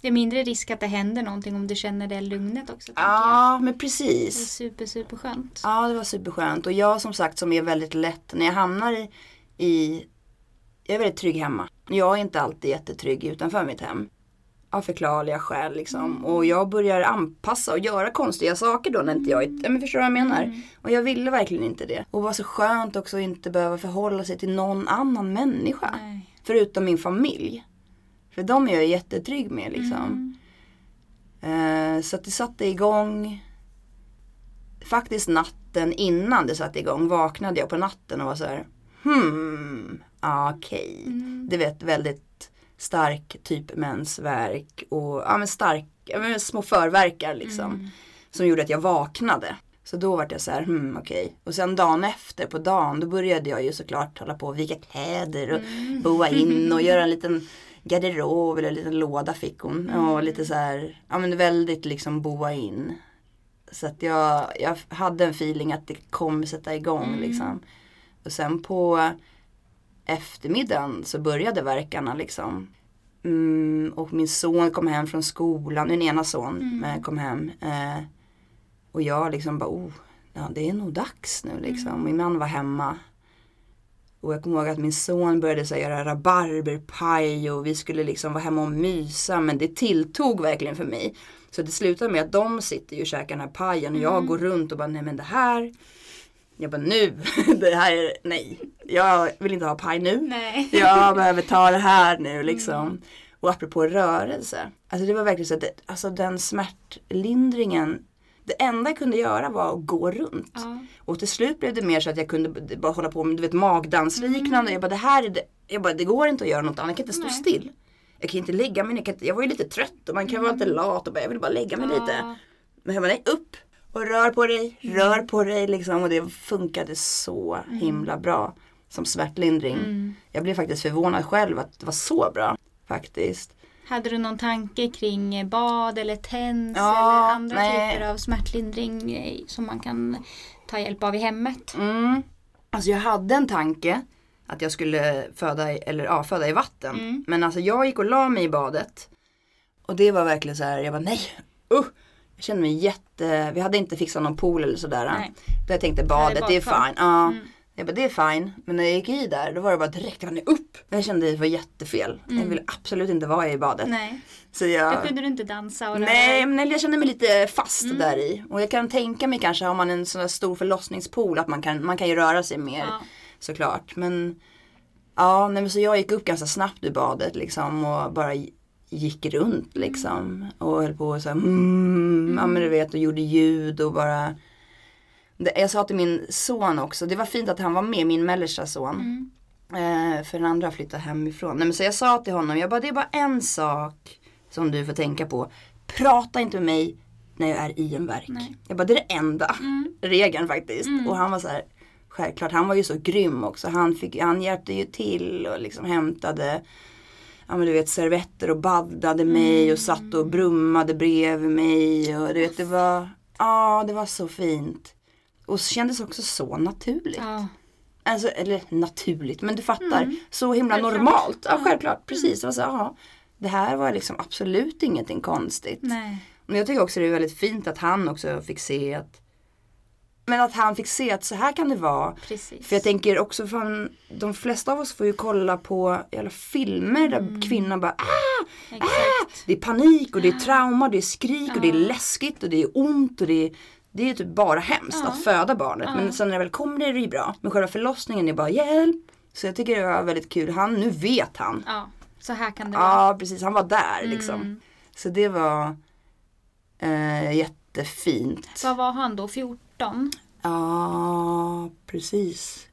A: Det är mindre risk att det händer någonting om du känner det lugnet också. jag.
B: Ja men
A: Det är
B: precis.
A: super, super skönt.
B: Ja det var superskönt. Och jag som sagt som är väldigt lätt. När jag hamnar i. i jag är väldigt trygg hemma. Jag är inte alltid jättetrygg utanför mitt hem. Av förklarliga skäl liksom. Och jag börjar anpassa och göra konstiga saker då när inte jag är, men förstår du vad jag menar? Och jag ville verkligen inte det. Och var så skönt också att inte behöva förhålla sig till någon annan människa.
A: Nej.
B: Förutom min familj. För de är jag jättetrygg med liksom. Eh, så att det satte igång. Faktiskt natten innan det satte igång vaknade jag på natten och var så här. Hmm, okej.
A: Mm.
B: Du vet väldigt stark typ mensvärk och ja, men stark, ja, men små förverkar liksom.
A: Mm.
B: Som gjorde att jag vaknade. Så då var jag så här, hmm okej. Och sen dagen efter på dagen då började jag ju såklart hålla på och vika kläder och
A: Mm.
B: boa in och göra en liten garderob eller en liten låda fick hon. Och lite så här, ja men väldigt liksom boa in. Så att jag, jag hade en feeling att det kommer sätta igång
A: Mm.
B: liksom. Och sen på eftermiddagen så började verkarna liksom. Mm, och min son kom hem från skolan, min ena son
A: Mm.
B: eh, kom hem. Eh, och jag liksom bara, oh, ja, det är nog dags nu liksom. Min man var hemma. Och jag kommer ihåg att min son började så här, göra rabarberpaj och vi skulle liksom vara hemma och mysa. Men det tilltog verkligen för mig. Så det slutade med att de sitter ju och käkar den här pajen och jag går runt och bara, nej men det här. Jag bara nu, det här är, nej. Jag vill inte ha paj nu.
A: Nej.
B: Jag behöver ta det här nu liksom. Och apropå rörelse. Alltså det var verkligen så att det, alltså den smärtlindringen. Det enda jag kunde göra var att gå runt.
A: Ja.
B: Och till slut blev det mer så att jag kunde bara hålla på med du vet, magdansliknande. Jag bara det här är det. Jag bara det går inte att göra något annat. Jag kan inte stå
A: Nej.
B: still. Jag kan inte lägga mig ner. Jag, jag var ju lite trött och man kan vara lite lat och bara jag vill bara lägga mig lite.
A: Ja.
B: Men jag bara nej upp. Och rör på dig, rör på dig liksom. Och det funkade så himla bra. Som smärtlindring.
A: Mm.
B: Jag blev faktiskt förvånad själv att det var så bra. Faktiskt.
A: Hade du någon tanke kring bad eller TENS
B: Ja,
A: eller andra
B: nej.
A: typer av smärtlindring eh, som man kan ta hjälp av i hemmet?
B: Mm. Alltså jag hade en tanke. Att jag skulle föda, i- eller, ja, föda i vatten.
A: Mm.
B: Men alltså jag gick och la mig i badet. Och det var verkligen så här, jag bara nej. Uh. Jag kände mig jätte, vi hade inte fixat någon pool eller sådär.
A: Nej.
B: Då jag tänkte badet, det är fine. Ja.
A: Mm.
B: Jag bara det är fine. Men när jag gick i där då var det bara direkt, nej upp. Jag kände att det var jättefel. Jag ville absolut inte vara i badet.
A: Nej,
B: Så
A: då
B: jag,
A: kunde du inte dansa och
B: Nej, men jag kände mig lite fast
A: Mm.
B: där i. Och jag kan tänka mig kanske har man en sån här stor förlossningspool att man kan, man kan ju röra sig mer
A: Ja.
B: såklart. Men ja, nej, men så jag gick upp ganska snabbt ur badet liksom och bara gick runt liksom. Och höll på och så här, mm, ja men du vet och gjorde ljud och bara. Det, jag sa till min son också, det var fint att han var med, min mellersta son.
A: Mm.
B: Eh, för den andra flyttade hemifrån. Nej, men så jag sa till honom, jag bara, det är bara en sak som du får tänka på. Prata inte med mig när jag är i en verk.
A: Nej.
B: Jag bara, det är det enda
A: Mm.
B: regeln faktiskt.
A: Mm.
B: Och han var så här, självklart, han var ju så grym också. Han, fick, han hjälpte ju till och liksom hämtade Ja men du vet servetter och baddade mig
A: Mm.
B: och satt och brummade bredvid mig. Och du vet det var, ja det var så fint. Och så kändes också så naturligt.
A: Ja.
B: Alltså, eller naturligt, men du fattar.
A: Mm.
B: Så himla
A: Självklart.
B: normalt. Ja, självklart. Precis. Det, var så, ja, det här var liksom absolut ingenting konstigt.
A: Nej.
B: Men jag tycker också det är väldigt fint att han också fick se att men att han fick se att så här kan det vara.
A: Precis.
B: För jag tänker också från de flesta av oss får ju kolla på jävla filmer där
A: Mm.
B: kvinnan bara ah,
A: Exakt.
B: Det är panik och det är trauma, det är skrik och det är
A: Ja.
B: läskigt och det är ont och det är det är typ bara hemskt
A: Ja.
B: att föda barnet.
A: Ja.
B: Men sen när det väl kommer är det ju bra. Men själva förlossningen är bara hjälp. Så jag tycker det var väldigt kul. Han, nu vet han.
A: Ja. Så här kan det vara.
B: Ja precis, han var där liksom.
A: Mm.
B: Så det var eh, jättefint.
A: Vad var han då? 14?
B: Ja, precis.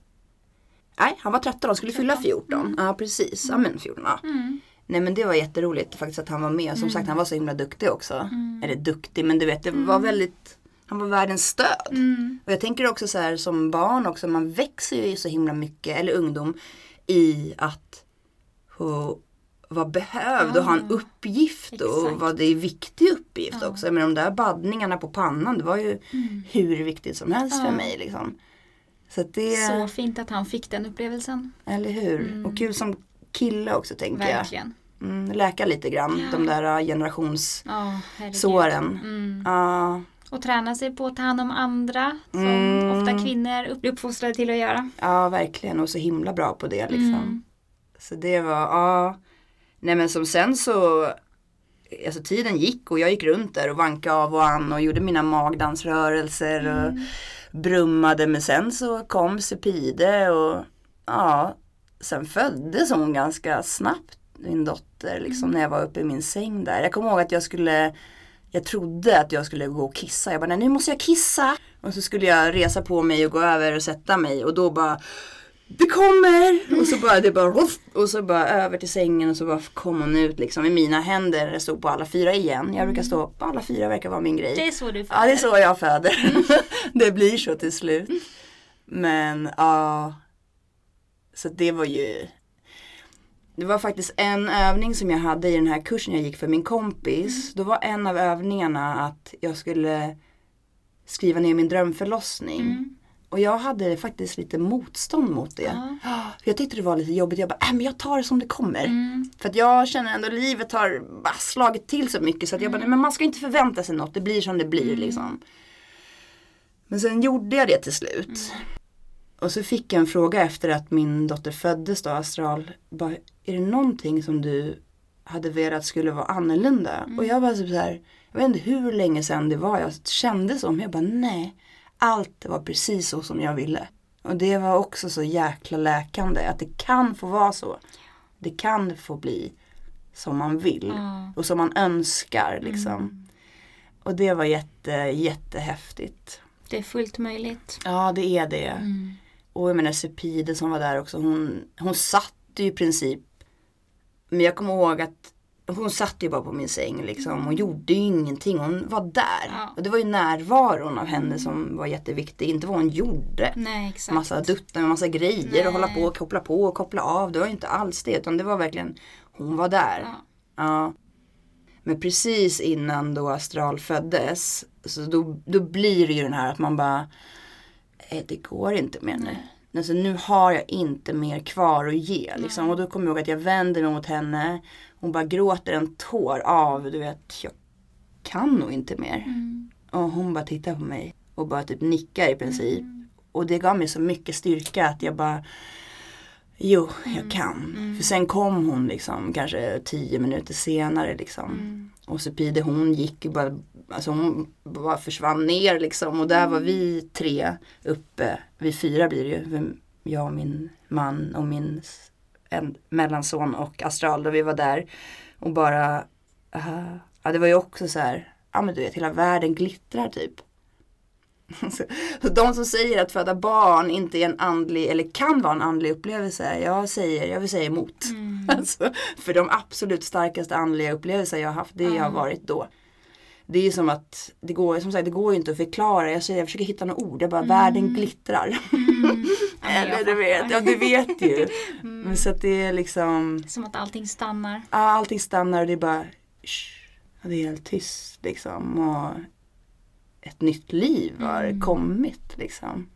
B: Nej, han var 13 och skulle fylla 14. Ja, precis. Ja, men 14. Ja.
A: Mm.
B: Nej men det var jätteroligt faktiskt att han var med. Som sagt han var så himla duktig också.
A: Mm.
B: Eller duktig men du vet det var väldigt Han var världens stöd.
A: Mm.
B: Och jag tänker också så här som barn också. Man växer ju så himla mycket. Eller ungdom. I att vara behövd och ha en
A: Ah,
B: uppgift. Och
A: exakt.
B: vad det är viktig uppgift
A: Ja.
B: också. Men de där baddningarna på pannan. Det var ju
A: Mm.
B: hur viktigt som helst för
A: Ja.
B: mig liksom. Så att det,
A: Så fint att han fick den upplevelsen.
B: eller hur.
A: Mm.
B: Och kul som kille också tänker jag.
A: Verkligen.
B: Mm, läka lite grann.
A: Ja.
B: De där äh, generationssåren.
A: Ja, herregud. Mm.
B: Ja,
A: Och träna sig på att ta hand om andra. Som
B: Mm.
A: ofta kvinnor upp- uppfostrade till att göra.
B: ja, verkligen. Och så himla bra på det liksom.
A: Mm.
B: Så det var, ja. Nej men som sen så, alltså tiden gick och jag gick runt där och vankade av och an och gjorde mina magdansrörelser och
A: Mm.
B: brummade. Men sen så kom Sepide och ja, sen föddes hon ganska snabbt, min dotter, liksom när jag var uppe i min säng där. Jag kommer ihåg att jag skulle jag trodde att jag skulle gå och kissa. Jag bara, nej nu måste jag kissa. Och så skulle jag resa på mig och gå över och sätta mig. Och då bara, det kommer! Och så bara, det bara, ruff, och så bara över till sängen och så bara kom hon ut liksom i mina händer. Jag stod på alla fyra igen. Jag brukar stå på alla fyra, verkar vara min grej.
A: Det är så du
B: Ja, det är så jag föder. det blir så till slut. Men ja. Så det var ju. Det var faktiskt en övning som jag hade i den här kursen jag gick för min kompis. Då var en av övningarna att jag skulle skriva ner min drömförlossning.
A: Mm.
B: Och jag hade faktiskt lite motstånd mot det. För jag tyckte det var lite jobbigt. Jag bara, äh, men jag tar det som det kommer.
A: Mm.
B: För att jag känner ändå att livet har bara slagit till så mycket så att jag bara, nej, men man ska inte förvänta sig något, det blir som det blir liksom. Men sen gjorde jag det till slut. Och så fick jag en fråga efter att min dotter föddes då, Astral. Bara, är det någonting som du hade velat skulle vara annorlunda? Och jag var typ så här, jag vet inte hur länge sedan det var jag kände så, men jag bara nej. Allt var precis så som jag ville. Och det var också så jäkla läkande att det kan få vara så. Det kan få bli som man vill
A: Ja.
B: och som man önskar liksom. Och det var jätte, jättehäftigt.
A: Det är fullt möjligt.
B: Ja det är det.
A: Mm.
B: Och jag menar Sepide som var där också, hon, hon satt ju i princip. Men jag kommer ihåg att hon satt ju bara på min säng liksom och gjorde ju ingenting. Hon var där.
A: Ja.
B: Och det var ju närvaron av henne som var jätteviktig. Inte vad hon gjorde.
A: Nej, exakt.
B: Massa duttar med massa grejer
A: Nej.
B: och hålla på och koppla på och koppla av. Det var ju inte alls det utan det var verkligen hon var där.
A: Ja.
B: Ja. Men precis innan då Astral föddes så då, då blir det ju den här att man bara "Eh, det går inte mer nu. Alltså nu har jag inte mer kvar att ge liksom. Och då kommer jag ihåg att jag vänder mig mot henne. Hon bara gråter en tår av, du vet, jag kan nog inte mer.
A: Mm.
B: Och hon bara tittar på mig och bara typ nickar i princip.
A: Mm.
B: Och det gav mig så mycket styrka att jag bara Jo,
A: Mm.
B: jag kan. För sen kom hon liksom kanske tio minuter senare liksom.
A: Mm.
B: Och Sepide hon gick bara, alltså hon bara försvann ner liksom. Och där var vi tre uppe, vi fyra blir det ju. Jag och min man och min en mellanson och Astral då vi var där. Och bara, uh, ja det var ju också så här, ja men du vet hela världen glittrar typ. Så, de som säger att föda barn inte är en andlig eller kan vara en andlig upplevelse. Jag säger, jag vill säga emot.
A: Mm.
B: Alltså, för de absolut starkaste andliga upplevelser jag har haft det har
A: Ja.
B: varit då. Det är som att, det går, som sagt, det går ju inte att förklara. Jag, säger, jag försöker hitta några ord, jag bara, världen glittrar.
A: Mm. Ja,
B: Eller du vet, ja du vet ju. Men så att det är liksom,
A: Som att allting stannar.
B: ja, allting stannar och det är bara, shh, det är helt tyst liksom. Och ett nytt liv har
A: Mm.
B: kommit liksom.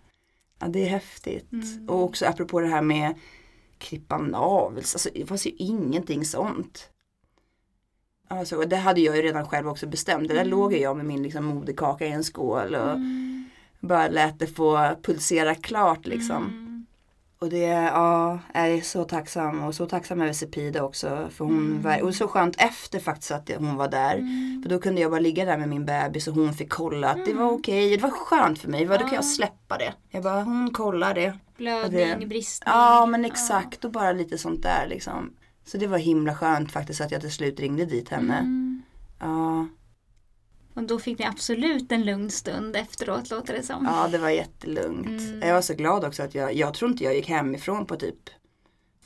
B: Ja det är häftigt.
A: Mm.
B: Och också apropå det här med klippa navels, alltså det fanns ju ingenting sånt. Alltså, och det hade jag ju redan själv också bestämt. Det där
A: Mm.
B: låg jag med min liksom, moderkaka i en skål och
A: Mm.
B: bara lät det få pulsera klart liksom.
A: Mm.
B: Och det, ja, jag är så tacksam och så tacksam över Sepida också. För hon
A: Mm.
B: var, och så skönt efter faktiskt att hon var där.
A: Mm.
B: För då kunde jag bara ligga där med min bebis och hon fick kolla att det var okej. Det var skönt för mig. Då kan
A: Ja.
B: jag släppa det. Jag bara, hon kollar det.
A: Blödning, bristning.
B: Ja men exakt och bara lite sånt där liksom. Så det var himla skönt faktiskt att jag till slut ringde dit henne.
A: Mm.
B: Ja,
A: Och då fick ni absolut en lugn stund efteråt låter det som.
B: ja det var jättelugnt.
A: Mm.
B: Jag var så glad också att jag, jag tror inte jag gick hemifrån på typ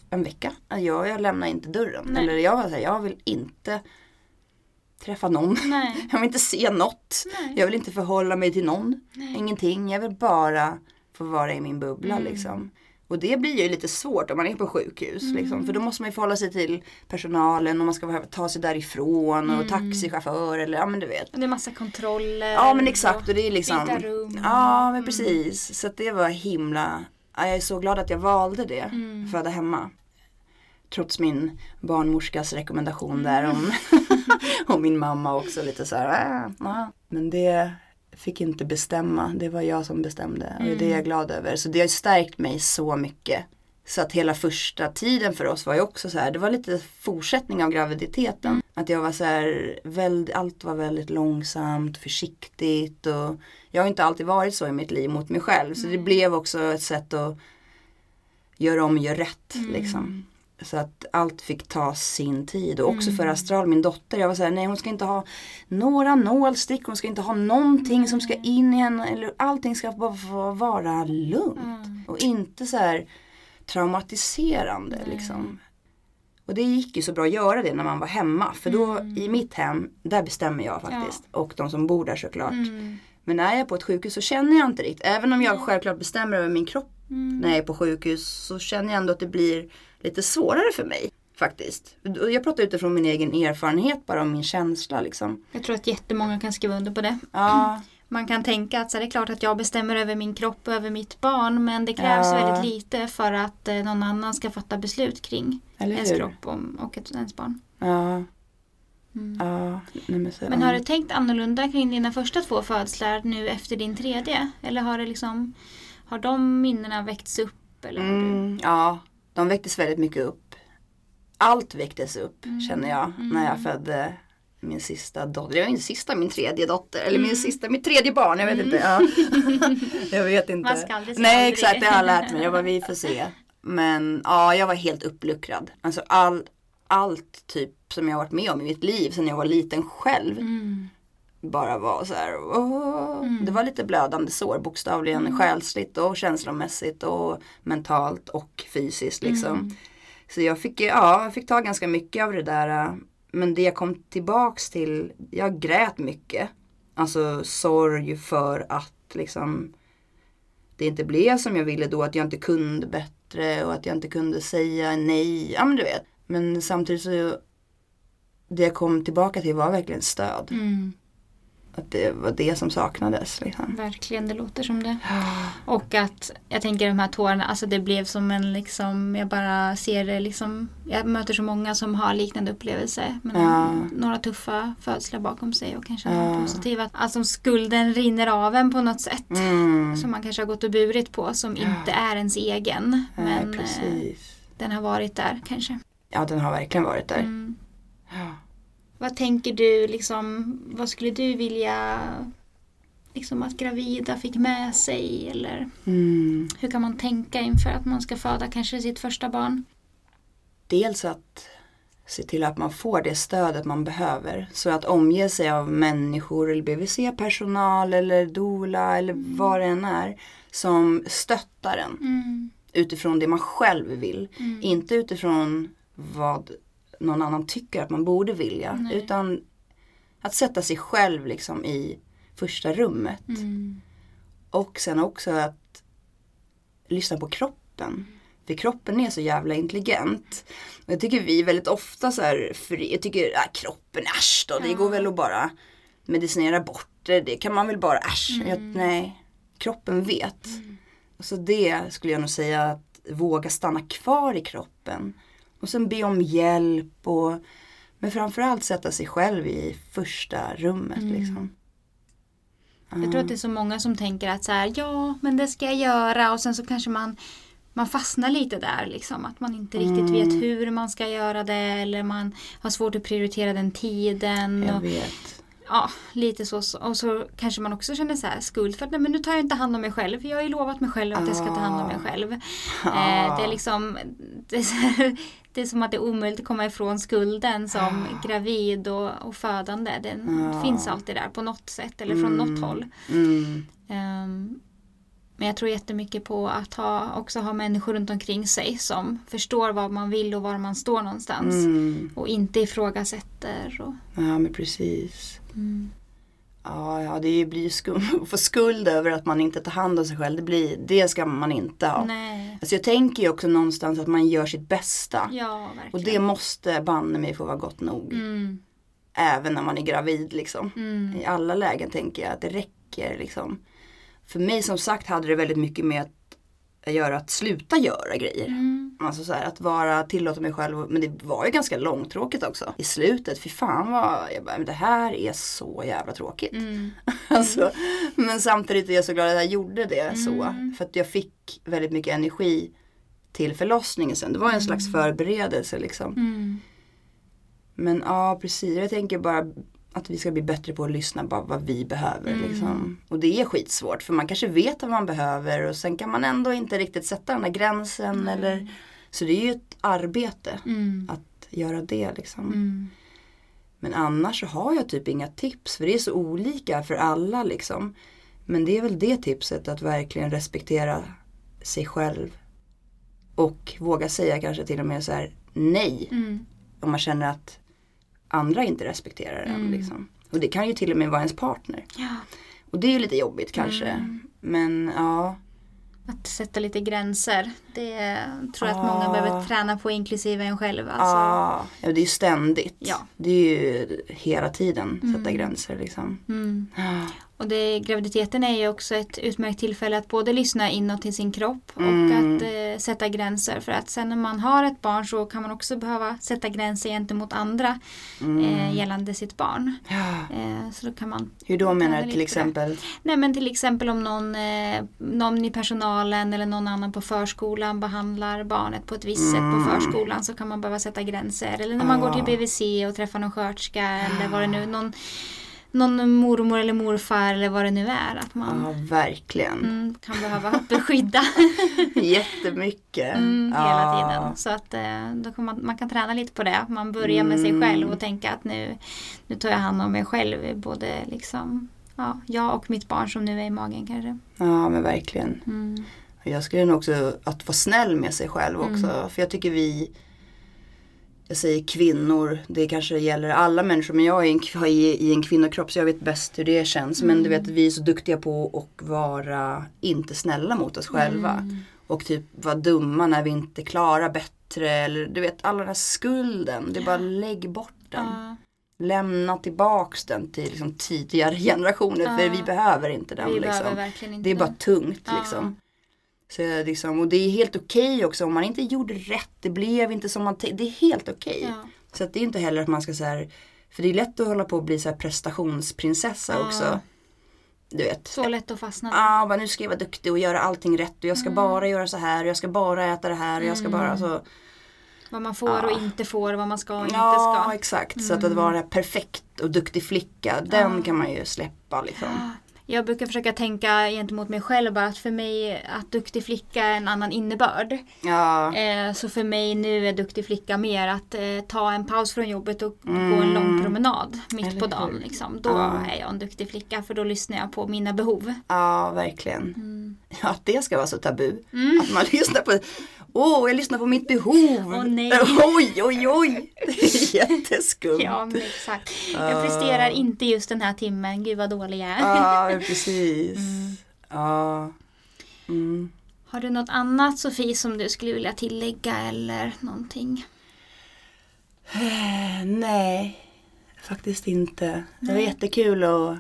B: en vecka. Jag, jag lämnade inte dörren.
A: Nej.
B: Eller jag var såhär, jag vill inte träffa någon.
A: Nej.
B: Jag vill inte se något.
A: Nej.
B: Jag vill inte förhålla mig till någon.
A: Nej.
B: Ingenting. Jag vill bara få vara i min bubbla
A: Mm.
B: liksom. Och det blir ju lite svårt om man är på sjukhus.
A: Mm.
B: Liksom, för då måste man ju förhålla sig till personalen och man ska ta sig därifrån och
A: Mm.
B: taxichaufför eller ja men du vet.
A: Och det är massa kontroller.
B: Ja men exakt och det är liksom.
A: byta rum.
B: Ja men
A: Mm.
B: precis. Så att det var himla. ja, Jag är så glad att jag valde det.
A: Mm.
B: Föda hemma. Trots min barnmorskas rekommendation där om och min mamma också lite så här. Äh, ja. Men det fick inte bestämma. Det var jag som bestämde. Och det är
A: Mm.
B: jag glad över. Så det har stärkt mig så mycket. Så att hela första tiden för oss var ju också så här. Det var lite fortsättning av graviditeten.
A: Mm.
B: Att jag var så här. Väldigt, allt var väldigt långsamt, försiktigt. Och jag har inte alltid varit så i mitt liv mot mig själv. Så det
A: Mm.
B: blev också ett sätt att göra om göra rätt.
A: Mm.
B: Liksom. Så att allt fick ta sin tid. Och också
A: Mm.
B: för Astral, min dotter. Jag var såhär, nej hon ska inte ha några nålstick. Hon ska inte ha någonting som ska in i henne. Eller allting ska bara vara lugnt.
A: Mm.
B: Och inte så här traumatiserande liksom. Och det gick ju så bra att göra det när man var hemma. För då
A: Mm.
B: i mitt hem, där bestämmer jag faktiskt. Och de som bor där såklart.
A: Mm.
B: Men när jag är på ett sjukhus så känner jag inte riktigt. Även om jag självklart bestämmer över min kropp
A: Mm.
B: när jag är på sjukhus så känner jag ändå att det blir lite svårare för mig. Faktiskt. Jag pratar utifrån min egen erfarenhet bara om min känsla liksom.
A: Jag tror att jättemånga kan skriva under på det.
B: Ja,
A: Man kan tänka att så det är klart att jag bestämmer över min kropp och över mitt barn men det krävs
B: Ja.
A: väldigt lite för att eh, någon annan ska fatta beslut kring
B: eller
A: ens
B: hur?
A: kropp och, ens barn.
B: Ja,
A: Mm.
B: ja. Men
A: har du tänkt annorlunda kring dina första två födslar nu efter din tredje? Eller har det liksom Har de minnena väckts upp? Eller har du...
B: Mm, ja, de väcktes väldigt mycket upp. Allt väcktes upp
A: Mm,
B: känner jag när jag födde min sista dotter. Jag är min sista, min tredje dotter. Eller min sista, mitt tredje barn. Jag vet inte. Ja. jag vet inte.
A: Mm. Man ska aldrig
B: Nej
A: aldrig.
B: exakt, det har jag lärt mig. Jag bara, vi får se. Men ja, jag var helt uppluckrad. Alltså all, allt typ som jag har varit med om i mitt liv sedan jag var liten själv.
A: Mm.
B: Bara var så här, åh.
A: Mm.
B: Det var lite blödande sår bokstavligen.
A: Mm.
B: Själsligt och känslomässigt och mentalt och fysiskt liksom.
A: Mm.
B: Så jag fick, ja, jag fick ta ganska mycket av det där. Men det jag kom tillbaks till, jag grät mycket. Alltså sorg för att liksom det inte blev som jag ville då. Att jag inte kunde bättre och att jag inte kunde säga nej. Ja men du vet. Men samtidigt så det jag kom tillbaka till var verkligen stöd.
A: Mm.
B: Att det var det som saknades. Liksom.
A: Verkligen, det låter som det. Och att jag tänker de här tårarna, alltså det blev som en liksom, jag bara ser det liksom, jag möter så många som har liknande upplevelse. Men
B: Ja.
A: några tuffa födslar bakom sig och kanske
B: Ja.
A: några positiva. Alltså skulden rinner av en på något sätt.
B: Mm.
A: Som man kanske har gått och burit på som inte är ens egen.
B: Nej,
A: Men eh,
B: precis.
A: den har varit där kanske.
B: Ja den har verkligen varit där.
A: Mm. Vad tänker du, liksom, vad skulle du vilja liksom att gravida fick med sig? Eller
B: Mm.
A: hur kan man tänka inför att man ska föda kanske sitt första barn?
B: Dels att se till att man får det stödet man behöver. Så att omge sig av människor eller BVC-personal eller doula eller vad det än är. Som stöttar en
A: Mm.
B: utifrån det man själv vill.
A: Mm.
B: Inte utifrån vad någon annan tycker att man borde vilja.
A: Nej.
B: Utan Att sätta sig själv liksom i första rummet.
A: Mm.
B: Och sen också att lyssna på kroppen. För kroppen är så jävla intelligent. Och jag tycker vi väldigt ofta så här, för jag tycker äh, kroppen, äsch då, det
A: Ja.
B: går väl att bara medicinera bort det. Det kan man väl bara, äsch. Jag, nej, kroppen vet. Och så det skulle jag nog säga att våga stanna kvar i kroppen. Och sen be om hjälp och men framförallt sätta sig själv i första rummet liksom.
A: Jag tror att det är så många som tänker att så här, ja men det ska jag göra och sen så kanske man man fastnar lite där liksom. Att man inte riktigt vet hur man ska göra det eller man har svårt att prioritera den tiden.
B: Jag
A: Och,
B: vet.
A: Ja, lite så. Och så kanske man också känner så här skuld för att nej, men nu tar jag inte hand om mig själv. Jag har ju lovat mig själv att jag ska ta hand om mig själv. Eh, det är liksom det är, här, det är som att det är omöjligt att komma ifrån skulden som gravid och, och födande. Den
B: Ja.
A: finns alltid där på något sätt eller från något håll.
B: Mm.
A: Ehm, men jag tror jättemycket på att ha, också ha människor runt omkring sig som förstår vad man vill och var man står någonstans.
B: Mm.
A: Och inte ifrågasätter. Och,
B: Ja men precis.
A: Mm.
B: Ja, ja det blir ju skum, att få skuld över att man inte tar hand om sig själv. Det, blir, det ska man inte ha.
A: Nej.
B: Alltså jag tänker ju också någonstans att man gör sitt bästa.
A: Ja.
B: Och det måste banne mig få vara gott nog.
A: Mm.
B: Även när man är gravid liksom.
A: Mm.
B: I alla lägen tänker jag att det räcker liksom. För mig som sagt hade det väldigt mycket med att göra att sluta göra grejer.
A: Mm.
B: Alltså så här, att vara, tillåta mig själv, men det var ju ganska långtråkigt också. I slutet, fy fan vad, jag bara, men det här är så jävla tråkigt.
A: Mm.
B: Alltså, men samtidigt är jag så glad att jag gjorde det så.
A: Mm.
B: För att jag fick väldigt mycket energi till förlossningen sen. Det var en slags förberedelse liksom.
A: Mm.
B: Men ja, precis. Jag tänker bara att vi ska bli bättre på att lyssna på vad vi behöver.
A: Mm.
B: Liksom. Och det är skitsvårt för man kanske vet vad man behöver och sen kan man ändå inte riktigt sätta den där gränsen. Eller, så det är ju ett arbete
A: Mm.
B: att göra det liksom.
A: Mm.
B: Men annars så har jag typ inga tips för det är så olika för alla liksom. Men det är väl det tipset att verkligen respektera sig själv. Och våga säga kanske till och med så här nej.
A: Mm.
B: Om man känner att andra inte respekterar en.
A: Mm.
B: Liksom. Och det kan ju till och med vara ens partner.
A: Ja.
B: Och det är ju lite jobbigt kanske.
A: Mm.
B: Men ja.
A: Att sätta lite gränser. Det tror jag att
B: Ah.
A: många behöver träna på inklusive en själv. Alltså.
B: ja, ja, det är ju ständigt.
A: Ja.
B: Det är ju hela tiden sätta
A: Mm.
B: gränser liksom.
A: Mm.
B: Ja.
A: Och det, graviditeten är ju också ett utmärkt tillfälle att både lyssna inåt till sin kropp och
B: Mm.
A: att eh, sätta gränser. För att sen när man har ett barn så kan man också behöva sätta gränser gentemot andra
B: Mm.
A: eh, gällande sitt barn.
B: Ja.
A: Eh, så då kan man
B: Hur då menar du till exempel?
A: Nej men till exempel om någon, eh, någon i personalen eller någon annan på förskolan behandlar barnet på ett visst sätt
B: Mm.
A: på förskolan så kan man behöva sätta gränser. Eller när man går till
B: Ah.
A: BVC och träffar någon sköterska eller vad det nu någon, någon mormor eller morfar eller vad det nu är. Att man
B: Ja, verkligen.
A: mm, kan behöva beskydda
B: Jättemycket.
A: mm, hela
B: Ja.
A: tiden. Så att eh, då kan man, man kan träna lite på det. Man börjar med sig
B: Mm.
A: själv och tänka att nu, nu tar jag hand om mig själv. Både liksom, ja, jag och mitt barn som nu är i magen kanske.
B: Ja, men verkligen.
A: Mm.
B: Jag skulle nog också att vara snäll med sig själv också.
A: Mm.
B: För jag tycker vi, jag säger kvinnor, det kanske gäller alla människor. Men jag är en, i, i en kvinnokropp så jag vet bäst hur det känns. Men du vet, vi är så duktiga på att vara inte snälla mot oss själva.
A: Mm.
B: Och typ vara dumma när vi inte klarar bättre. Eller du vet, all den här skulden. Det är bara lägg bort den.
A: Ja,
B: lämna tillbaks den till liksom, tidigare generationer för vi behöver inte den. liksom.
A: behöver inte
B: Det är bara tungt liksom. Så liksom. Och det är helt okej också om man inte gjorde rätt. Det blev inte som man. Det är helt okej.
A: Ja.
B: Så att det är inte heller att man ska så här, För det är lätt att hålla på och bli så här prestationsprinsessa
A: Ja.
B: också. Du vet.
A: Så lätt att fastna. där.
B: Ah, nu ska jag vara duktig och göra allting rätt och jag ska
A: Mm.
B: bara göra så här och jag ska bara äta det här och jag ska bara så.
A: Vad man får och
B: Ja.
A: inte får, vad man ska och inte
B: Ja
A: ska.
B: exakt. Så att, att vara perfekt och duktig flicka. Den
A: Ja.
B: kan man ju släppa liksom.
A: Jag brukar försöka tänka gentemot mig själv bara att för mig att duktig flicka är en annan innebörd.
B: Ja.
A: Eh, så för mig nu är duktig flicka mer att eh, ta en paus från jobbet och
B: Mm.
A: gå en lång promenad mitt
B: Eller
A: på dagen. Liksom. Då
B: Ja.
A: är jag en duktig flicka för då lyssnar jag på mina behov.
B: Ja verkligen.
A: Mm.
B: Ja, att det ska vara så tabu.
A: Mm.
B: Att man lyssnar på Åh, jag lyssnar på mitt behov.
A: Åh, nej.
B: Oj, oj, oj. Det är jätteskumt.
A: Ja, men exakt. Jag presterar inte just den här timmen. Gud vad dålig jag är.
B: Ja, precis. Ja. Mm.
A: Har du något annat Sofie som du skulle vilja tillägga eller någonting?
B: Nej, faktiskt inte. Det var jättekul att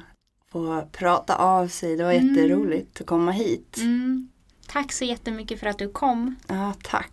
B: få prata av sig. Det var jätteroligt att komma hit.
A: Mm. Tack så jättemycket för att du kom.
B: Ja, tack.